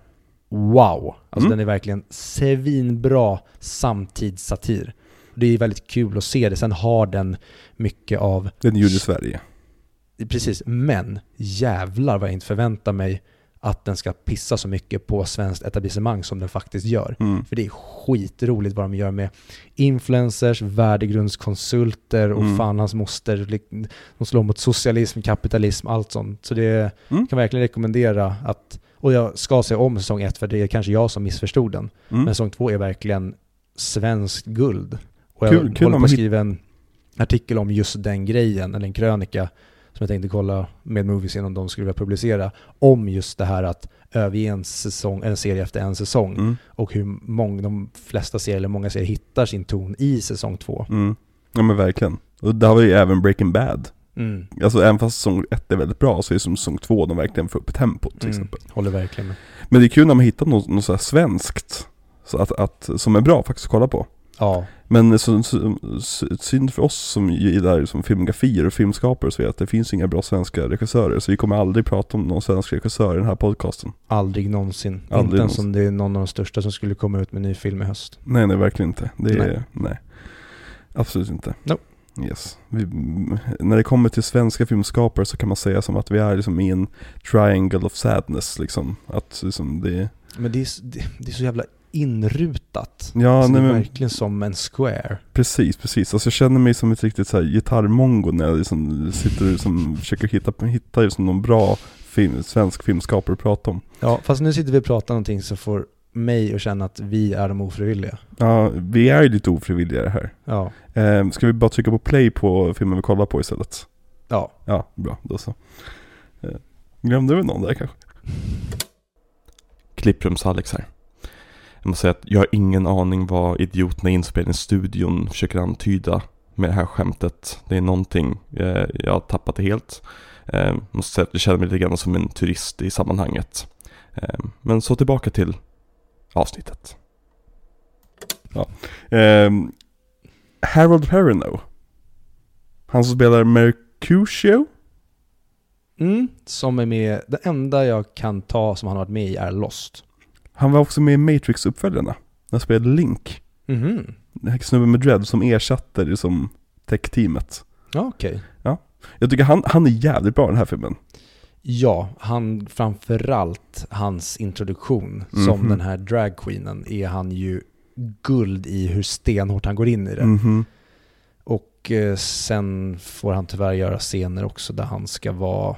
wow. Alltså Mm. den är verkligen svinbra samtidssatir. Det är väldigt kul att se det. Sen har den mycket av Den gjorde Sverige. Precis, men jävlar vad jag inte förväntar mig att den ska pissa så mycket på svenskt etablissemang som den faktiskt gör. Mm. För det är skitroligt vad de gör med influencers, värdegrundskonsulter och Mm. fan hans moster. De slår mot socialism, kapitalism, allt sånt. Så det Mm. kan verkligen rekommendera att, och jag ska se om säsong ett för det är kanske jag som missförstod den. Mm. Men säsong två är verkligen svenskt guld. Och jag Kul- kul håller om på att skriva en artikel om just den grejen, eller en krönika, som jag tänkte kolla med Movies om de skulle vilja publicera, om just det här att överge en, säsong, en serie efter en säsong Mm. och hur många, de flesta serier, eller många serier, hittar sin ton i säsong två. Mm. Ja men verkligen. Och där har vi ju även Breaking Bad. Mm. Alltså även fast säsong ett är väldigt bra så är som säsong två de verkligen får upp tempot till Mm. exempel. Håller verkligen med. Men det är kul när man hittar något, något så svenskt. Så att, att, som är bra faktiskt att kolla på. Ja, Men så, så, synd för oss som gillar som filmografier och filmskapare så att det finns inga bra svenska regissörer. Så vi kommer aldrig prata om någon svensk regissör i den här podcasten. aldrig någonsin. Aldrig inte ens om det är någon av de största som skulle komma ut med en ny film i höst. Nej, nej verkligen inte. Det är, Nej. nej. Absolut inte. Nope. Yes. Vi, när det kommer till svenska filmskapare så kan man säga som att vi är liksom i en triangle of sadness liksom. Att liksom det Men det är, det, det är så jävla inrutat. Ja, alltså, nej det är men verkligen som en square. precis, precis. Alltså jag känner mig som ett riktigt så här gitarrmongo när jag liksom sitter och liksom försöker hitta, hitta liksom någon bra film, svensk filmskapare att prata om. Ja, fast nu sitter vi och pratar någonting som får mig att känna att vi är de ofrivilliga. Ja, vi är ju lite ofrivilliga här. Ja. Eh, ska vi bara trycka på play på filmen vi kollar på istället? Ja. Ja, bra. Då så. Eh, glömde vi någon där kanske? Klipprums-Alex här. Jag måste säga att jag har ingen aning vad idioterna i inspelningsstudion försöker antyda med det här skämtet. Det är någonting, eh, jag har tappat det helt. Eh, måste säga att jag känner mig lite grann som en turist i sammanhanget. Eh, men så tillbaka till avsnittet. Ja. Eh, Harold Perrineau. Han som spelar Mercutio. Mm, som är med, det enda jag kan ta som han har varit med i är Lost. Han var också med i Matrix-uppföljarna. Han spelade Link. Mhm. Den här snubben med dread som ersatte liksom tech-teamet. Ja, okej. Jag tycker han, han är jävligt bra i den här filmen. Ja, han framförallt hans introduktion som Mhm. den här dragqueenen är han ju guld i hur stenhårt han går in i det. Mhm. Och eh, sen får han tyvärr göra scener också där han ska vara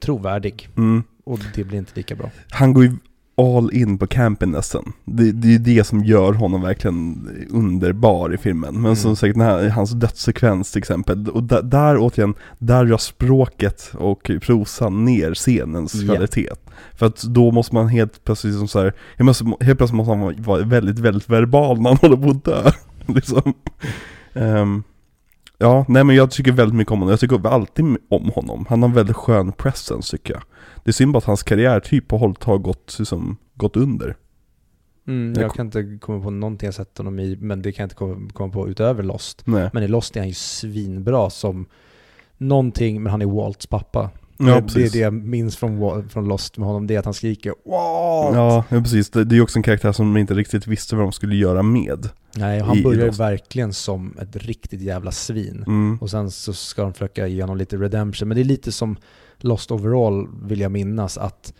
trovärdig. Mm. Och det blir inte lika bra. Han går ju all in på campinessen. Det, det är ju det som gör honom verkligen underbar i filmen. Men som Mm. sagt, den här, hans dödssekvens till exempel. Och där, där återigen, där drar språket och prosan ner scenens Ja. kvalitet. För att då måste man helt plötsligt som så här, helt plötsligt, helt plötsligt måste han vara väldigt, väldigt verbal när han håller på att dö. (laughs) liksom. Ehm, ja, nej men jag tycker väldigt mycket om honom. Jag tycker alltid om honom. Han har en väldigt skön presence tycker jag. Det är synd bara att hans karriär typ på hållet har gått, liksom, gått under. Mm, Jag jag kan inte komma på någonting jag sett honom i, men det kan jag inte komma, komma på utöver Lost. Nej. Men i Lost är han ju svinbra som någonting, men han är Walts pappa. Ja, det, är det jag minns från, från Lost med honom, det är att han skriker Walt! Ja, ja, precis. Det, det är också en karaktär som de inte riktigt visste vad de skulle göra med. Nej, han i- i börjar Lost. verkligen som ett riktigt jävla svin. Mm. Och sen så ska de försöka ge honom lite redemption. Men det är lite som Lost Overall vill jag minnas att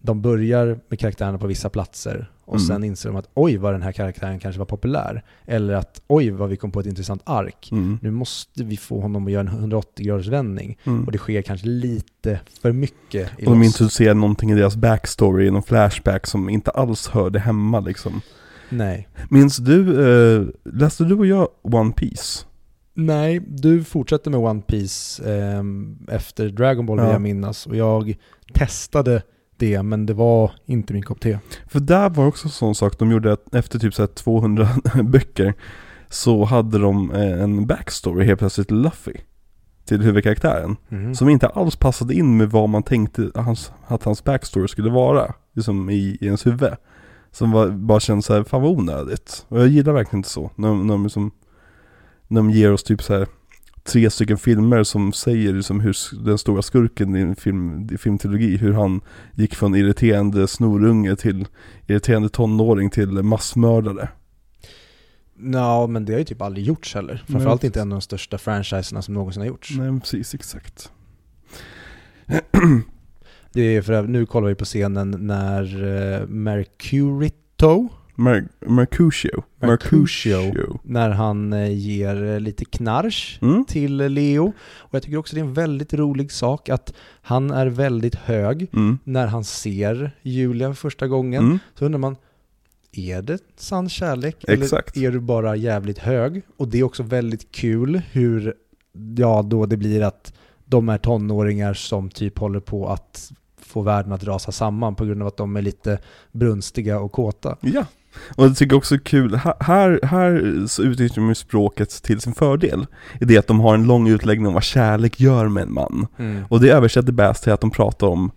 de börjar med karaktärerna på vissa platser och Mm. sen inser de att oj vad den här karaktären kanske var populär. Eller att oj vad vi kom på ett intressant ark. Mm. Nu måste vi få honom att göra en 180 graders vändning. Mm. Och det sker kanske lite för mycket i Och de introducerar någonting i deras backstory, någon flashback som inte alls hörde hemma liksom. Nej. Minns du, eh, läste du och jag One Piece? Nej, du fortsätter med One Piece ehm, efter Dragon Ball vill Ja. jag minnas. Och jag testade det, men det var inte min kopp te. För där var också en sån sak, de gjorde att efter typ så här 200 (laughs) böcker så hade de eh, en backstory helt plötsligt Luffy till huvudkaraktären. Mhm. Som inte alls passade in med vad man tänkte hans, att hans backstory skulle vara. Liksom i, i ens huvud. Som var, bara kändes såhär, fan vad onödigt. Och jag gillar verkligen inte så. När, när, de, liksom, när de ger oss typ så här tre stycken filmer som säger liksom hur den stora skurken i en film, i filmtrilogi, hur han gick från irriterande snorunge till irriterande tonåring till massmördare. Ja, men det har ju typ aldrig gjorts heller. Nej, Framförallt precis. inte en av de största franchiserna som någonsin har gjorts. Nej precis, exakt. (clears throat) Det är för nu kollar vi på scenen när uh, Mercurito, Mer- Mercutio. Mercutio. när han eh, ger eh, lite knarsch Mm? till Leo. Och jag tycker också det är en väldigt rolig sak att han är väldigt hög. Mm. När han ser Julia första gången Mm. så undrar man, är det sann kärlek? Exakt. Eller är du bara jävligt hög? Och det är också väldigt kul hur, ja då det blir att de är tonåringar som typ håller på att få världen att rasa samman på grund av att de är lite brunstiga och kåta. Ja, och jag tycker också kul, här, här, så utnyttjar de ju språket till sin fördel. I det att de har en lång utläggning om vad kärlek gör med en man. Och det översätter bäst till att de pratar om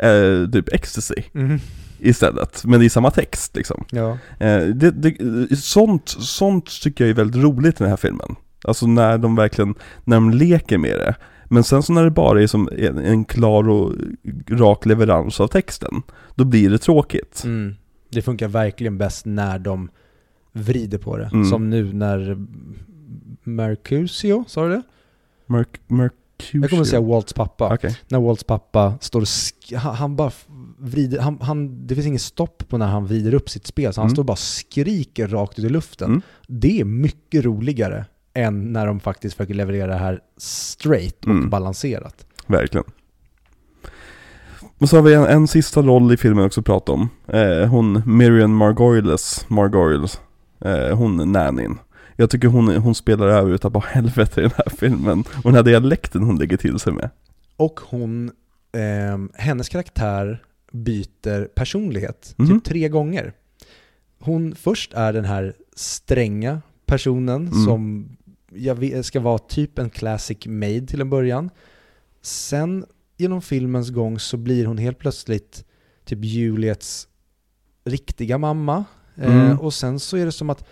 eh, typ ecstasy Mhm. istället, men det är samma text liksom. Ja. Eh, det, det, sånt, sånt tycker jag är väldigt roligt i den här filmen. Alltså när de verkligen, när de leker med det. Men sen så när det bara är som en, en klar och rak leverans av texten, då blir det tråkigt. Mm. Det funkar verkligen bäst när de vrider på det. Mm. Som nu när Mercutio, sa du det? Merc, Mercutio. Jag kommer att säga Walts pappa. Okej. När Walts pappa står och han, han bara vrider, han, han, det finns inget stopp på när han vrider upp sitt spel, så han Mm. står och bara skriker rakt ut i luften. Mm. Det är mycket roligare än när de faktiskt försöker leverera det här straight och Mm. balanserat. Verkligen. Och så har vi en, en sista roll i filmen också att prata om. Eh, hon Miriam Margoyles, Margoyles, eh, hon Nannyn. Jag tycker hon, hon spelar över utav bara (laughs) helvete i den här filmen. Och den här dialekten hon lägger till sig med. Och hon, ehm, hennes karaktär byter personlighet Mhm. typ tre gånger. hon först är den här stränga personen Mm. som jag ska vara typ en classic maid till en början. Sen genom filmens gång så blir hon helt plötsligt typ Juliets riktiga mamma. Mm. Eh, och sen så är det som att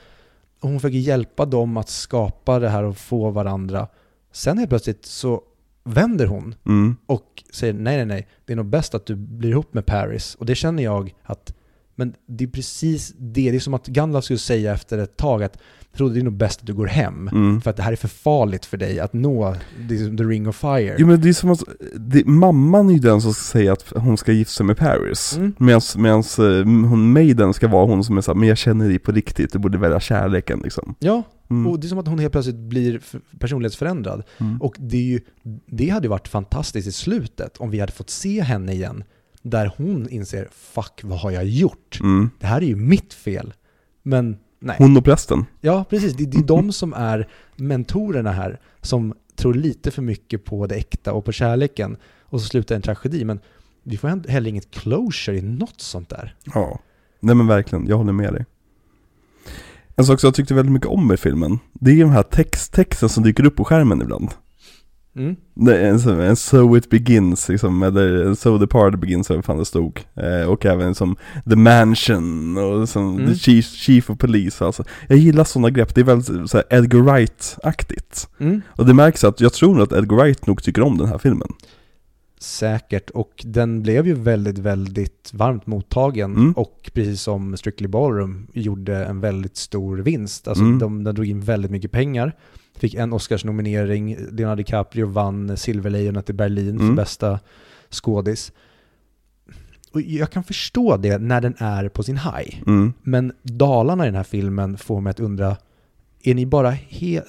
hon försöker hjälpa dem att skapa det här och få varandra. Sen helt plötsligt så vänder hon Mm. och säger nej, nej, nej, det är nog bäst att du blir ihop med Paris. Och det känner jag att, men det är precis det, det är som att Gandalf skulle säga efter ett tag att Frodo, det är nog bäst att du går hem. Mm. För att det här är för farligt för dig att nå the, ring of fire. Jo men det är som att, det, mamman är ju den som ska säga att hon ska gifta sig med Paris. Mm. Medan hon Maiden ska vara hon som är såhär, men jag känner dig på riktigt, du borde välja kärleken liksom. Ja, Mm. och det är som att hon helt plötsligt blir personlighetsförändrad. Mm. Och det, är ju, det hade ju varit fantastiskt i slutet om vi hade fått se henne igen. Där hon inser, fuck vad har jag gjort? Mm. Det här är ju mitt fel. Men nej. Hon och prästen. Ja, precis. Det, det är de som är mentorerna här, som tror lite för mycket på det äkta och på kärleken. Och så slutar en tragedi. Men vi får he- heller inget closure i något sånt där. Ja. Nej men verkligen, jag håller med dig. En sak som jag tyckte väldigt mycket om i filmen, det är den här text, texten som dyker upp på skärmen ibland. Mm. Det är en, så- en So It Begins liksom, eller en So The Party Begins, eller fan det stod. Eh, och även som The Mansion och som Mm. The Chief, Chief of Police alltså. Jag gillar sådana grepp, det är väldigt så Edgar Wright-aktigt. Mm. Och det märks att jag tror att Edgar Wright nog tycker om den här filmen. Säkert, och den blev ju väldigt, väldigt varmt mottagen. Mm. Och precis som Strictly Ballroom gjorde en väldigt stor vinst. Alltså Mm. de, de drog in väldigt mycket pengar. Fick en Oscarsnominering, Leonardo DiCaprio vann Silverlejonet i Berlin för Mm. bästa skådis. Och jag kan förstå det när den är på sin high. Mm. Men dalarna i den här filmen får mig att undra, är ni bara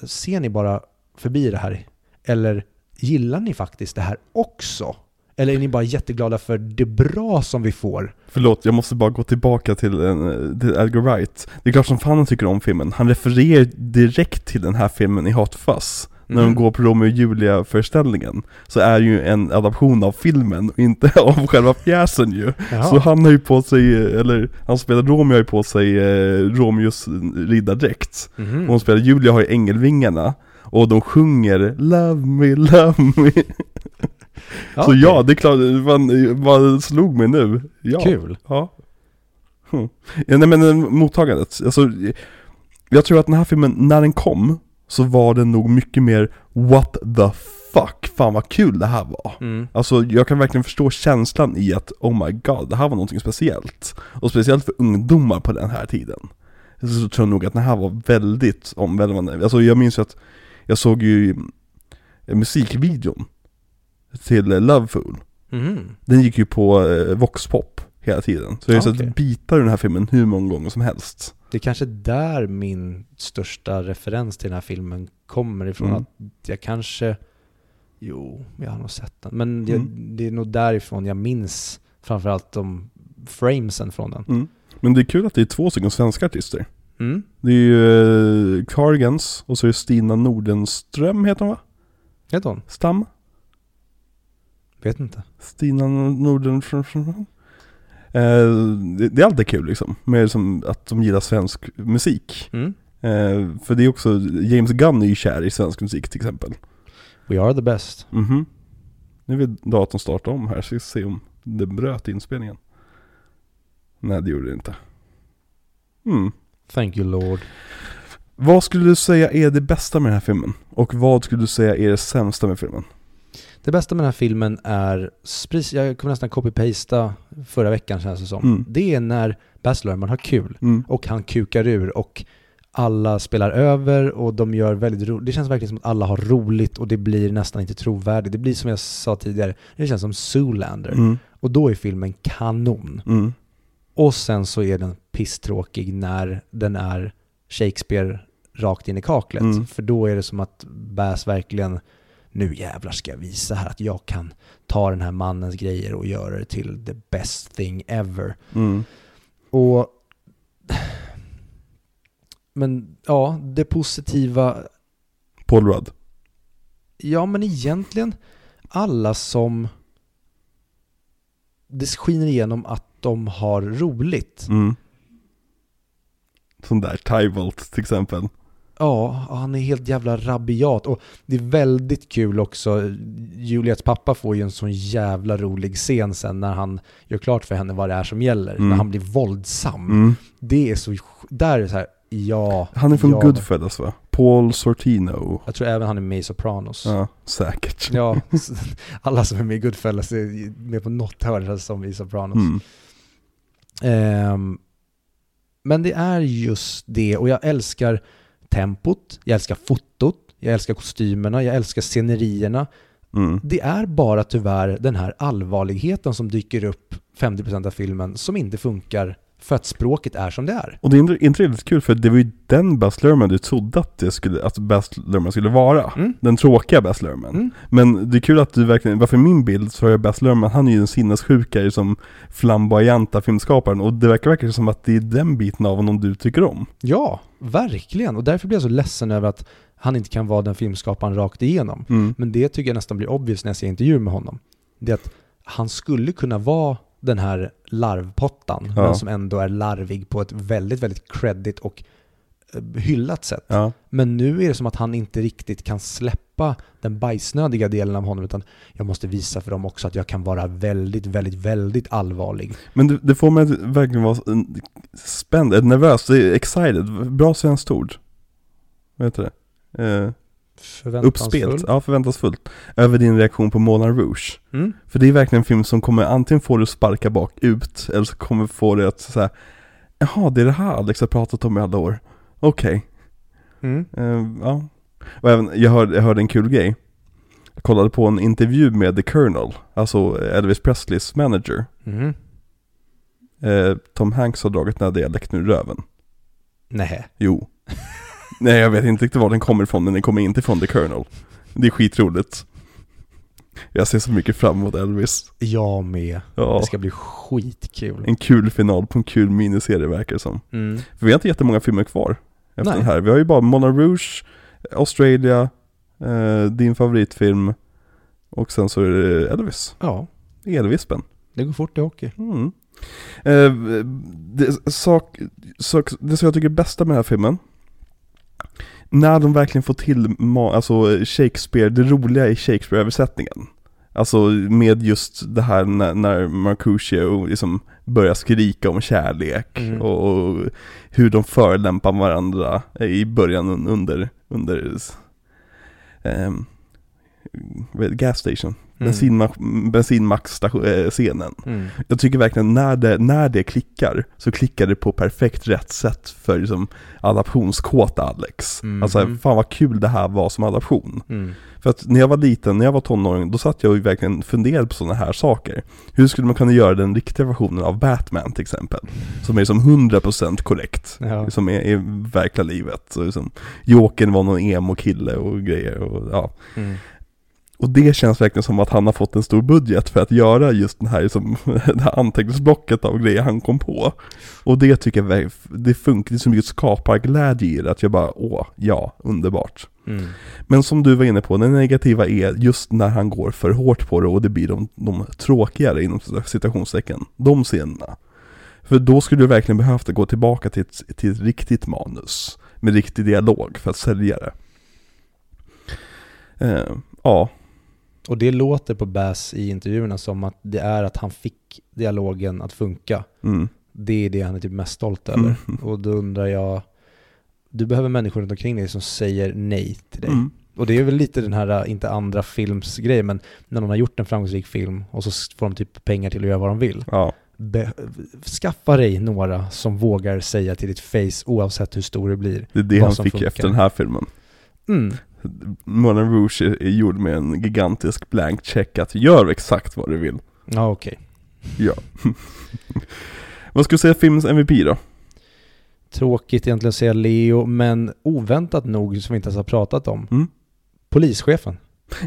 ser ni bara förbi det här? Eller gillar ni faktiskt det här också? Eller är ni bara jätteglada för det bra som vi får? Förlåt, jag måste bara gå tillbaka till, en, till Edgar Wright. Det är klart som fan han tycker om filmen. Han refererar direkt till den här filmen i Hot Fuzz. När de Mm. går på Romeo och Julia-föreställningen. Så är det ju en adaption av filmen och inte (laughs) av själva pjäsen ju. Jaha. Så han har ju på sig, eller han spelar Romeo har ju på sig eh, Romeos riddardräkt. Mhm. Och hon spelar Julia har ju ängelvingarna. Och de sjunger 'Love me, love me' Så okej. ja, det är klart, vad slog mig nu? Ja. Kul. Ja. Hm. ja nej men eh, mottagandet, alltså Jag tror att den här filmen, när den kom Så var den nog mycket mer What the fuck, fan vad kul det här var Mm. Alltså jag kan verkligen förstå känslan i att Oh my god, det här var någonting speciellt Och speciellt för ungdomar på den här tiden Så tror jag nog att den här var väldigt omvälvande Alltså jag minns ju att Jag såg ju musikvideon Till Loveful Mhm. den gick ju på eh, Voxpop hela tiden. Så jag har Ah, sett bitar ur den här filmen hur många gånger som helst. Det är kanske där min största referens till den här filmen kommer ifrån. Mm. Att jag kanske, jo, jag har nog sett den. Men jag, Mm. det är nog därifrån jag minns framförallt de framesen från den. Men det är kul att det är två stycken svenska artister. Mm. Det är ju eh, Cardigans och så är det Stina Nordenström heter hon va? Heter hon? Stam? Vet inte. Stina Nordenström? Eh, det, är alltid kul liksom, med som att de gillar svensk musik. Mm. Eh, för det är också, James Gunn är ju kär i svensk musik till exempel. We are the best. Mhm. Nu vill datorn starta om här, så vi ska se om det bröt inspelningen. Nej, det gjorde det inte. Mm. Thank you Lord. Vad skulle du säga är det bästa med den här filmen? Och vad skulle du säga är det sämsta med filmen? Det bästa med den här filmen är, jag kommer nästan copy-pasta förra veckan känns det som. Mm. Det är när Baz Luhrmann har kul Mm. och han kukar ur och alla spelar över och de gör väldigt roligt. Det känns verkligen som att alla har roligt och det blir nästan inte trovärdigt. Det blir som jag sa tidigare, det känns som Zoolander. Mm. Och då är filmen kanon. Och sen så är den pisstråkig när den är Shakespeare rakt in i kaklet. Mm. För då är det som att Bass verkligen, nu jävlar ska jag visa här att jag kan ta den här mannens grejer och göra det till the best thing ever. Mm. Och men ja, det positiva, Paul Rudd. ja men egentligen alla som det skiner igenom att de har roligt. Mm. Sån där Tybolt till exempel. Ja, han är helt jävla rabiat och det är väldigt kul också. Juliets pappa får ju en sån jävla rolig scen sen när han gör klart för henne vad det är som gäller. Mm. När han blir våldsam. Mm. Det är så, där är det så här, ja. Han är från ja. Goodfellas va? Paul Sortino. Jag tror även han är med i Sopranos. Ja, säkert. (laughs) Ja, alla som är med i Goodfellas är med på något hörn som i Sopranos. Mm. Ehm, men det är just det, och jag älskar tempot, jag älskar fotot, jag älskar kostymerna, jag älskar scenerierna. Mm. Det är bara tyvärr den här allvarligheten som dyker upp 50% av filmen som inte funkar för att språket är som det är. Och det är inte, riktigt kul för det var ju den Baz Luhrmann du trodde att, det skulle, att Baz Luhrmann skulle vara. Mm. Den tråkiga Baz Luhrmann. Mm. Men det är kul att du verkligen, varför min bild så har jag Baz Luhrmann, han är ju en sinnessjukare som flamboyanta filmskaparen och det verkar verkligen som att det är den biten av honom du tycker om. Ja, verkligen. Och därför blir jag så ledsen över att han inte kan vara den filmskaparen rakt igenom. Mm. Men det tycker jag nästan blir obvious när jag ser intervjuer med honom. Det är att han skulle kunna vara den här larvpottan, Ja. men som ändå är larvig på ett väldigt, väldigt credit och eh, hyllat sätt. Ja. Men nu är det som att han inte riktigt kan släppa den bajsnödiga delen av honom, utan jag måste visa för dem också att jag kan vara väldigt, väldigt, väldigt allvarlig. Men det, det får mig verkligen vara spänd, nervös, excited, bra svenskt ord. Vad heter det? Eh, Förväntansfull. uppspelt, ja förväntansfullt. Över din reaktion på Moulin Rouge. Mm. För det är verkligen en film som kommer antingen få dig att sparka bakut, eller så kommer få dig att säga Jaha, det är det här Alex har pratat om i alla år. Okej. Mm. Eh, ja. Och även, jag hörde, jag hörde en kul grej. Jag kollade på en intervju med The Colonel, alltså Elvis Presleys manager. Mm. Eh, Tom Hanks har dragit den här dialekten ur röven. Nej. Jo. (laughs) Nej, jag vet inte riktigt var den kommer ifrån, men den kommer inte från The Colonel. Det är skitroligt. Jag ser så mycket fram emot Elvis. Jag med. Ja, Det ska bli skitkul. en kul final på en kul miniserie verkar det som. Mm. För vi har inte jättemånga filmer kvar efter Nej. den här. Vi har ju bara Moulin Rouge, Australia, eh, din favoritfilm och sen så är det Elvis. Ja, Elvispen. det går fort i hockey. Mm. Eh, det, sak, sak, det som jag tycker är bästa med den här filmen När de verkligen får till alltså Shakespeare, det roliga i Shakespeare-översättningen Alltså med just det här när, när Mercutio liksom börjar skrika om kärlek Mm. och, och hur de förelämpar varandra i början un- under, under ehm, vad station, Mm. bensinma- bensinmackscenen. Mm. Jag tycker verkligen när det, när det klickar, så klickar det på perfekt rätt sätt för liksom adaptionskåta Alex. Mhm. Alltså fan vad kul det här var som adaption. Mm. För att när jag var liten, när jag var tonåring, då satt jag och verkligen funderade på sådana här saker. Hur skulle man kunna göra den riktiga versionen av Batman till exempel? Som är som 100% korrekt. Ja. Som är i verkliga livet. Så liksom, Jokern var någon emo-kille och grejer och ja. Mm. Och det känns verkligen som att han har fått en stor budget för att göra just den här, liksom, (laughs) det här anteckningsblocket av grejer han kom på. Och det tycker jag, det funkar, det är så mycket skaparglädje i det att jag bara, åh, ja, underbart. Mm. Men som du var inne på, den negativa är just när han går för hårt på det och det blir de, de tråkigare inom citationstecken, de scenerna. För då skulle du verkligen behövt gå tillbaka till ett, till ett riktigt manus, med riktig dialog för att sälja det. Eh, ja, Och det låter på Bass i intervjuerna som att det är att han fick dialogen att funka. mm, Det är det han är typ mest stolt över. Mm. (laughs) Och då undrar jag, du behöver människor runt omkring dig som säger nej till dig. mm. Och det är väl lite den här, äh, inte andra films grej, men när någon har gjort en framgångsrik film och så får de typ pengar till att göra vad de vill. ja. Be- skaffa dig några som vågar säga till ditt face oavsett hur stor det blir. Det är det han fick funkar. efter den här filmen. Mm. Moulin Rouge är, är gjord med en gigantisk blank check att gör exakt vad du vill. Ja, okej. Ja. (laughs) vad ska du säga filmens MVP då? Tråkigt egentligen att säga Leo, men oväntat nog som vi inte ens har pratat om. Mm. Polischefen.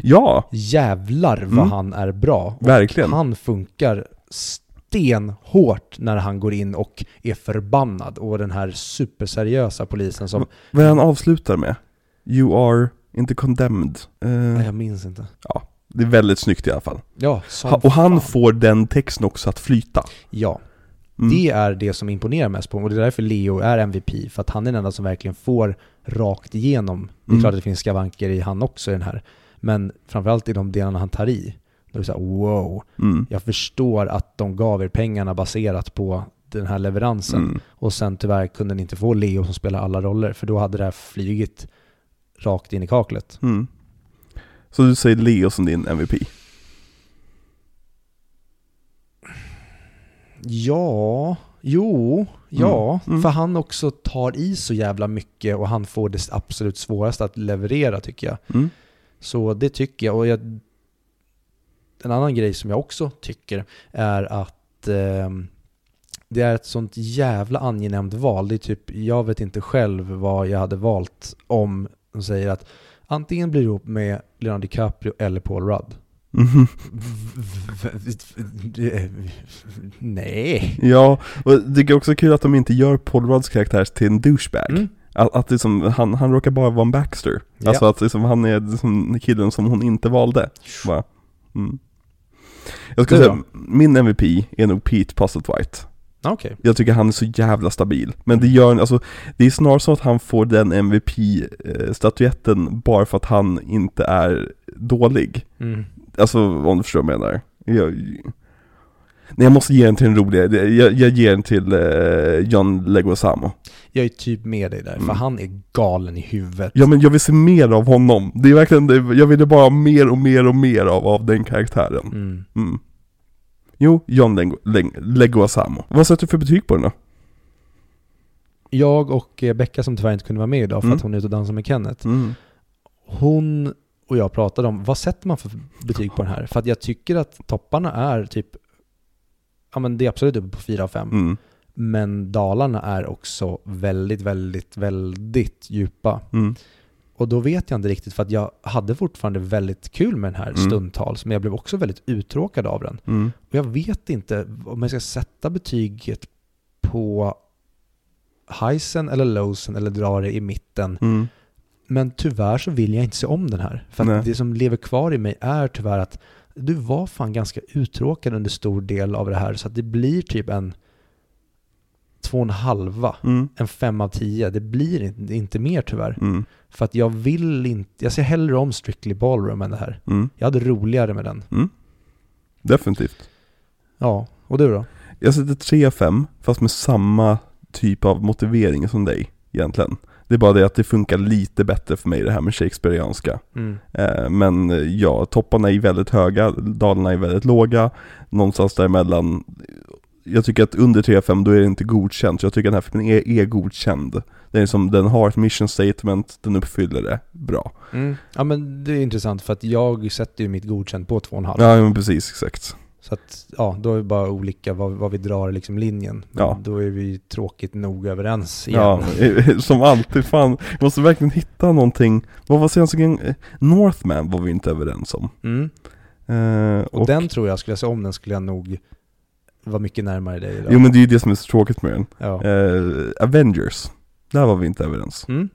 Ja, Jävlar vad Mm. han är bra. Och verkligen. Han funkar stenhårt när han går in och är förbannad. Och den här superseriösa polisen som... Vad han avslutar med? You are inte condemned. Eh, Nej, jag minns inte. det är väldigt snyggt i alla fall. Ja, som Ha, och han fan. får den texten också att flyta. Ja. Mm. Det är det som imponerar mest på mig och det är därför Leo är MVP, för att han är den enda som verkligen får rakt igenom. Det är Mm. klart att det finns skavanker i han också i den här, men framförallt i de delarna han tar i. Då är det såhär wow, Mm. jag förstår att de gav er pengarna baserat på den här leveransen. Mm. Och sen tyvärr kunde ni inte få Leo som spelar alla roller, för då hade det här flygit rakt in i kaklet. Mm. Så du säger Leo som din MVP? Ja, jo, ja. Mm. För han också tar i så jävla mycket och han får det absolut svåraste att leverera tycker jag. Mm. Så det tycker jag. Och jag, en annan grej som jag också tycker är att ehm, det är ett sånt jävla angenämt val. Det är typ, jag vet inte själv vad jag hade valt om de säger att antingen blir du ihop med Leonardo DiCaprio eller Paul Rudd. (laughs) Nej. Ja, och jag tycker också kul att de inte gör Paul Rudds karaktär till en douchebag. Mm. Att, att det som, han, han råkar bara vara en Baxter. Ja. Alltså att det som, han är som killen som hon inte valde. Bara. Mm. Jag Du säga, min MVP är nog Pete Postlethwaite. Okej. Jag tycker han är så jävla stabil. Men det gör, alltså, det är snarare så att han får den MVP-statyetten bara för att han inte är dålig. Mm. Alltså om du förstår vad jag menar. Jag, nej jag måste ge den till en rolig, jag, jag ger den till eh, John Leguizamo. Jag är typ med dig där, för Mm. han är galen i huvudet. Ja men jag vill se mer av honom. Det är verkligen, jag ville bara ha mer och mer och mer av, av den karaktären. Mm. Mm. Jo, John Legu- Legu- Leguizamo. Vad sätter du för betyg på den då? Jag och eh, Becka som tyvärr inte kunde vara med idag för Mm. att hon är ute och dansar med Kenneth. Mm. Hon och jag pratade om, vad sätter man för betyg på den här? För att jag tycker att topparna är typ, ja men det är absolut uppe på 4 av 5. Mm. Men dalarna är också väldigt, väldigt, väldigt djupa. Och då vet jag inte riktigt, för att jag hade fortfarande väldigt kul med den här Mm. stundtals, men jag blev också väldigt uttråkad av den. Mm. Och jag vet inte om jag ska sätta betyget på highsen eller lowsen eller dra det i mitten. Mm. Men tyvärr så vill jag inte se om den här. För att det som lever kvar i mig är tyvärr att du var fan ganska uttråkad under stor del av det här. Så att det blir typ en två och en halva, Mm. en fem av tio. Det blir inte, inte mer tyvärr. Mm. För att jag vill inte, jag ser hellre om Strictly Ballroom än det här. Mm. Jag hade roligare med den. Mm. Definitivt. Ja, och du då? Jag sätter 3 av 5, fast med samma typ av motivering som dig egentligen. Det är bara det att det funkar lite bättre för mig det här med shakespearianska. Mm. Eh, Men eh, ja, topparna är väldigt höga, dalarna är väldigt låga, någonstans däremellan. Jag tycker att under 3 av 5 då är det inte godkänt, jag tycker att den här filmen är, är godkänd. Den, är som, den har ett mission statement, den uppfyller det bra. Mm. Ja men det är intressant för att jag sätter ju mitt godkänt på två och en halv. Ja men precis, exakt. Så att, ja, då är det bara olika vad, vad vi drar liksom linjen. Men Ja. Då är vi tråkigt nog överens igen. Ja, (laughs) som alltid, fan, vi måste verkligen hitta någonting. Vad var senaste gången? Eh, Northman var vi inte överens om. Mm. Eh, Och, den tror jag, skulle jag säga om den, skulle jag nog vara mycket närmare dig idag. Jo men det är ju det som är så tråkigt med den. ja. Eh, Avengers, där var vi inte överens. Mm.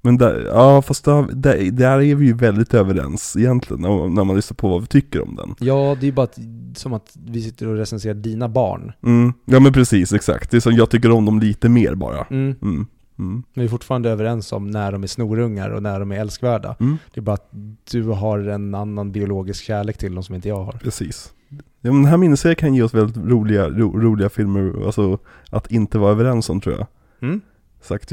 Men där, ja fast där, där, där är vi ju väldigt överens egentligen, när, när man lyssnar på vad vi tycker om den. ja, det är ju bara att, som att vi sitter och recenserar dina barn. Mm, ja men precis, exakt. Det är som jag tycker om dem lite mer bara. Mm. Mm, mm, Men vi är fortfarande överens om när de är snorungar och när de är älskvärda. mm, Det är bara att du har en annan biologisk kärlek till dem som inte jag har. precis. Ja, men den här miniserien kan ge oss väldigt roliga, ro, roliga filmer, alltså att inte vara överens om tror jag. Mm. Sagt,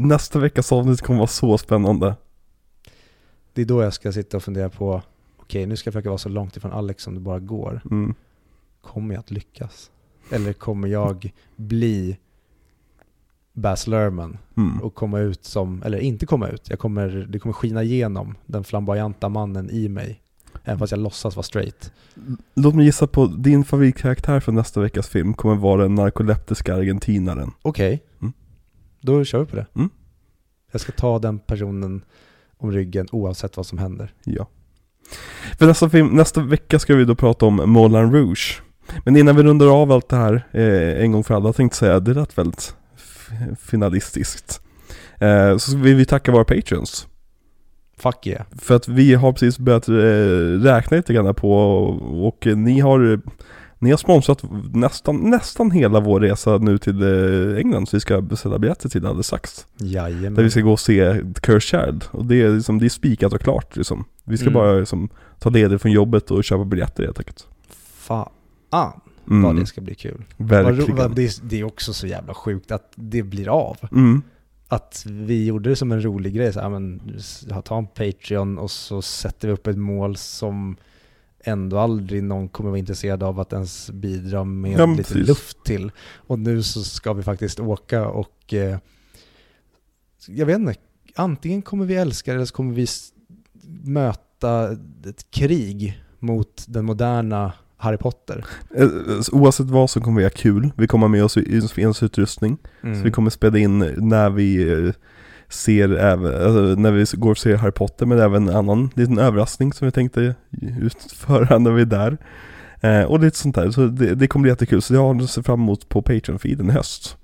nästa veckas avsnitt kommer vara så spännande. Det är då jag ska sitta och fundera på, okej nu ska jag försöka vara så långt ifrån Alex som det bara går. Mm. Kommer jag att lyckas? Eller kommer jag bli Baz Luhrmann Mm. och komma ut som, eller inte komma ut, jag kommer, det kommer skina igenom den flamboyanta mannen i mig. Även fast jag låtsas vara straight. Låt mig gissa på, din favoritkaraktär för nästa veckas film kommer vara den narkoleptiska argentinaren. Okej, Mm. Då kör vi på det. Mm. Jag ska ta den personen om ryggen oavsett vad som händer. Ja. För nästa, film, nästa vecka ska vi då prata om Moulin Rouge. Men innan vi rundar av allt det här eh, en gång för alla tänkte säga, det lät väldigt finalistiskt. Eh, så vill vi tacka våra patrons. Fuck yeah. För att vi har precis börjat eh, räkna lite grann på och, och ni har Ni har sponsrat nästan, nästan hela vår resa nu till eh, England, så vi ska beställa biljetter till alldeles strax. Jajamän. Där vi ska gå och se Cursed. Och det är, liksom, det är spikat och klart liksom. Vi ska Mm. bara liksom, ta ledigt från jobbet och köpa biljetter helt enkelt. Fan Mm, vad det ska bli kul. Verkligen. vad- det, är, det är också så jävla sjukt att det blir av. Mm. Att vi gjorde det som en rolig grej, så här, men, ta en Patreon och så sätter vi upp ett mål som ändå aldrig någon kommer vara intresserad av att ens bidra med Ja, lite precis. luft till. Och nu så ska vi faktiskt åka och eh, jag vet inte, antingen kommer vi älska det eller så kommer vi möta ett krig mot den moderna Harry Potter. Eh, Oavsett vad så kommer vi ha kul. Vi kommer ha med oss inspelningsutrustning. Mm. Så vi kommer spela in när vi eh, ser även, alltså när vi går och ser Harry Potter men även en annan liten överraskning som vi tänkte utföra (laughs) när vi är där. Eh, och lite sånt där, så det, det kommer bli jättekul. Så det har att se fram emot på Patreon-feeden i höst.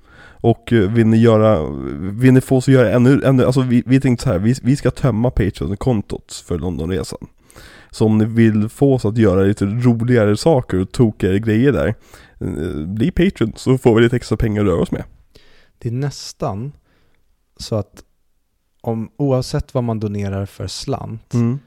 Och eh, vill ni göra, vill ni få oss att göra ännu, ännu alltså vi, vi tänkte så här, vi, vi ska tömma Patreon-kontot för Londonresan. Så om ni vill få oss att göra lite roligare saker och tokigare grejer där, eh, bli Patreon så får vi lite extra pengar att röra oss med. Det är nästan så att om, oavsett vad man donerar för slant, Mm.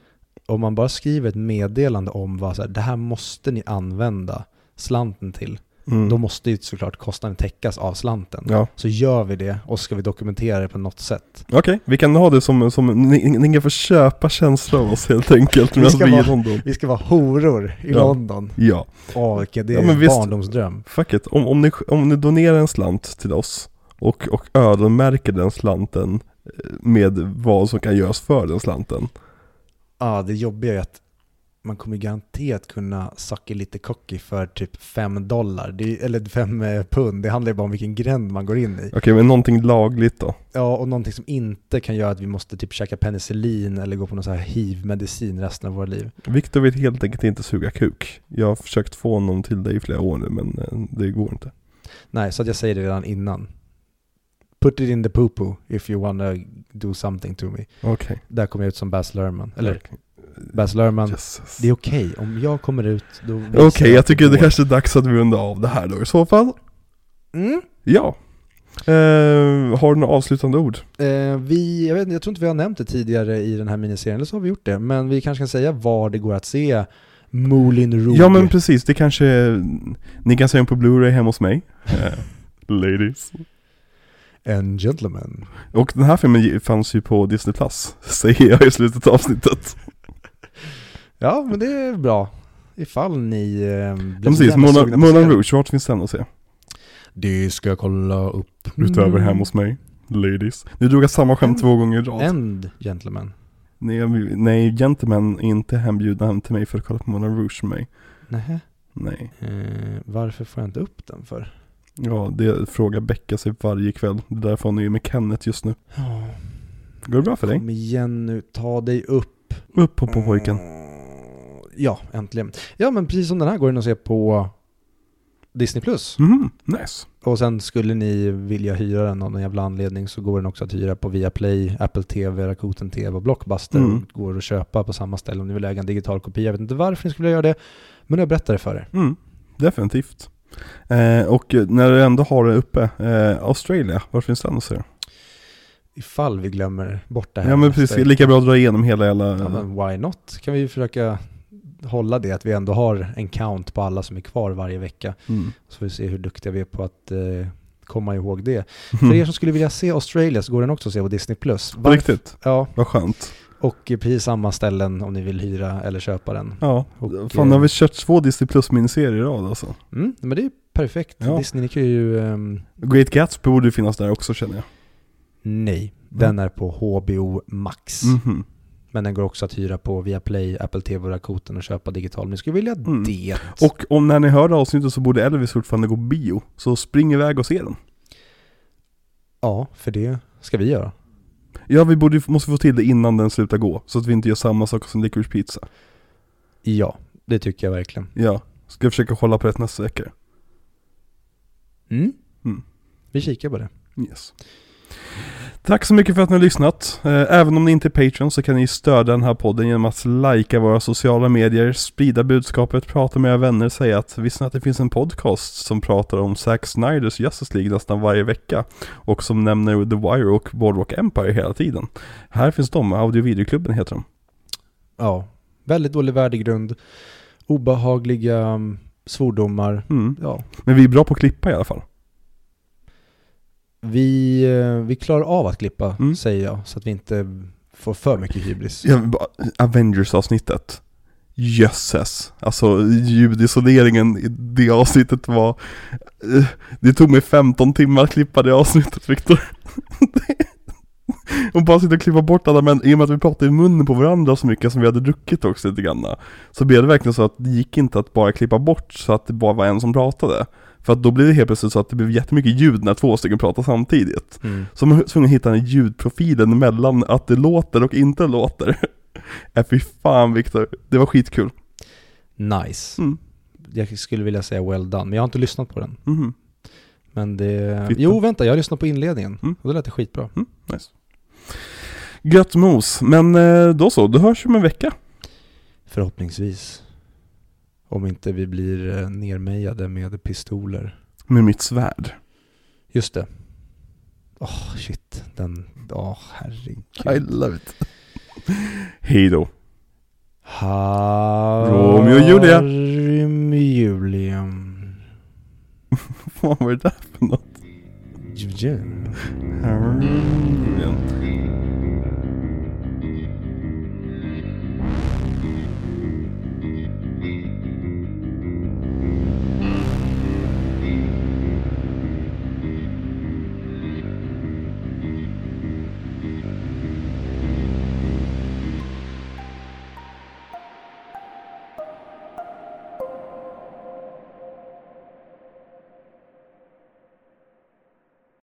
om man bara skriver ett meddelande om vad så här, det här måste ni använda slanten till, Mm. då måste ju såklart kostnaden täckas av slanten. Ja, Så gör vi det och ska vi dokumentera det på något sätt. okej. Vi kan ha det som, som ni, ni kan få köpa känslor av oss helt enkelt Vi ska vi vara-. Vi ska vara horor i Ja. London. Ja, Åh, vilket det är Ja, en visst. barndomsdröm. fuck it. Om, om, ni, om ni donerar en slant till oss och, och öronmärker den slanten med vad som kan göras för den slanten. Ja, det jobbiga är att man kommer garanterat kunna sucka lite cocky för typ 5 dollar, det eller 5 pund. Det handlar ju bara om vilken gränd man går in i. Okej, men någonting lagligt då? Ja, och någonting som inte kan göra att vi måste typ käka penicillin eller gå på någon så här hiv-medicin resten av våra liv. Viktor vill helt enkelt inte suga kuk. Jag har försökt få honom till det i flera år nu men eh, det går inte. Nej, så att jag säger det redan innan. Put it in the poo-poo if you wanna do something to me. Okej. Där kommer jag ut som Baz Luhrmann. Eller Okej. Baz Luhrmann, Jesus. det är okej. Om jag kommer ut, då Okej, jag att tycker det kanske är dags att vi rundar av det här då i så fall. Mm. Ja. Eh, har du några avslutande ord? Eh, vi, jag, vet, jag tror inte vi har nämnt det tidigare i den här miniserien, eller så har vi gjort det. Men vi kanske kan säga var det går att se Moulin Rouge. Ja men precis, det kanske, ni kan se den på Blu-ray hemma hos mig. Eh, (laughs) Ladies. And gentlemen. Och den här filmen fanns ju på Disney Plus, (laughs) säger jag i slutet av avsnittet. (laughs) Ja, men det är bra. Ifall ni eh, precis, Moulin. Rouge, vart finns den att se? Det ska jag kolla upp. Utöver hemma hos mig. Ladies. Nu drog samma skämt Mm. två gånger i rad. And gentlemen. Nej, nej, Gentlemen är inte hembjudna hem till mig för att kolla på Moulin Rouge med mig. Nähä. Nej. Eh, varför får jag inte upp den för? Ja, det frågar Becka sig varje kväll. Det är därför hon är med Kenneth just nu. Ja, Går det bra för dig? kom igen nu, ta dig upp. Upp på, på pojken. Mm, Ja, äntligen. Ja, men precis som den här går den att se på Disney+. Plus. Mhm, nice. Och sen skulle ni vilja hyra den av någon jävla anledning så går den också att hyra på Viaplay, Apple TV, Rakuten TV och Blockbuster. Mm. Går att köpa på samma ställe om ni vill äga en digital kopia. Jag vet inte varför ni skulle vilja göra det, men jag berättar det för er. Mm, definitivt. Eh, och när du ändå har det uppe, eh, Australia, var finns den att se? Ifall vi glömmer bort det här. Ja men precis, lika bra att dra igenom hela jävla... Ja, men why not? Kan vi försöka hålla det, att vi ändå har en count på alla som är kvar varje vecka. Mm. Så får vi se hur duktiga vi är på att eh, komma ihåg det. (laughs) För er som skulle vilja se Australia så går den också att se på Disney+. Plus. På riktigt? Ja, Vad skönt. Och precis samma ställen om ni vill hyra eller köpa den. Ja, Och, fan har eh, vi kört två Disney Plus miniserier i rad alltså. Mm, men det är perfekt. Ja. Disney, ni kan ju... ehm, Great Gatsby borde ju finnas där också känner jag. nej, den är på HBO Max. Mhm. Men den går också att hyra på Viaplay, Apple TV och Rakuten och köpa digital. Men ni skulle vilja Mm. det. Och om när ni hör avsnittet så borde Elvis fortfarande gå bio. Så spring iväg och se den. Ja, för det ska vi göra. Ja, vi borde, måste få till det innan den slutar gå. Så att vi inte gör samma sak som Licorice Pizza. Ja, det tycker jag verkligen. Ja, ska försöka hålla på rätt nästa vecka. Mm. Mm. Vi kikar på det. Yes. Tack så mycket för att ni har lyssnat. Eh, Även om ni inte är Patreon så kan ni stödja den här podden genom att likea våra sociala medier, sprida budskapet, prata med era vänner, säga att visste ni att det finns en podcast som pratar om Zack Snyders Justice League nästan varje vecka och som nämner The Wire och Boardwalk Empire hela tiden. Här finns de, Audio Videoklubben heter de. Ja, väldigt dålig värdegrund, obehagliga mm, svordomar. Mm. Ja, Men vi är bra på att klippa i alla fall. Vi, eh, vi klarar av att klippa, Mm. säger jag, så att vi inte får för mycket hybris. Ja, bara- Avengers-avsnittet. Jösses. Alltså ljudisoleringen i det avsnittet var... eh, Det tog mig 15 timmar att klippa det avsnittet Viktor. (laughs) Och bara sitta och klippa bort alla men i och med att vi pratade i munnen på varandra så mycket som vi hade druckit också lite grann. Så blev det verkligen så att det gick inte att bara klippa bort så att det bara var en som pratade. För att då blev det helt plötsligt så att det blev jättemycket ljud när två stycken pratade samtidigt. Mm. Så man var tvungen att hitta den ljudprofilen mellan att det låter och inte låter. (laughs) Äh, fy fan Viktor, det var skitkul. Nice. Mm. Jag skulle vilja säga well done, men jag har inte lyssnat på den. Mhm. Men det... Fitta. Jo, vänta, jag har lyssnat på inledningen. Mm. Och det lät det skitbra. Mm, nice. Gött mos, men eh, då så, då hörs om en vecka. Förhoppningsvis. Om inte vi blir eh, nermejade med pistoler. Med mitt svärd. Just det. Åh, shit. Den... Åh, herregud. I love it. Hej då. Romeo och Julia. Romeo och Julia. (laughs) Vad var det där för något? Julia.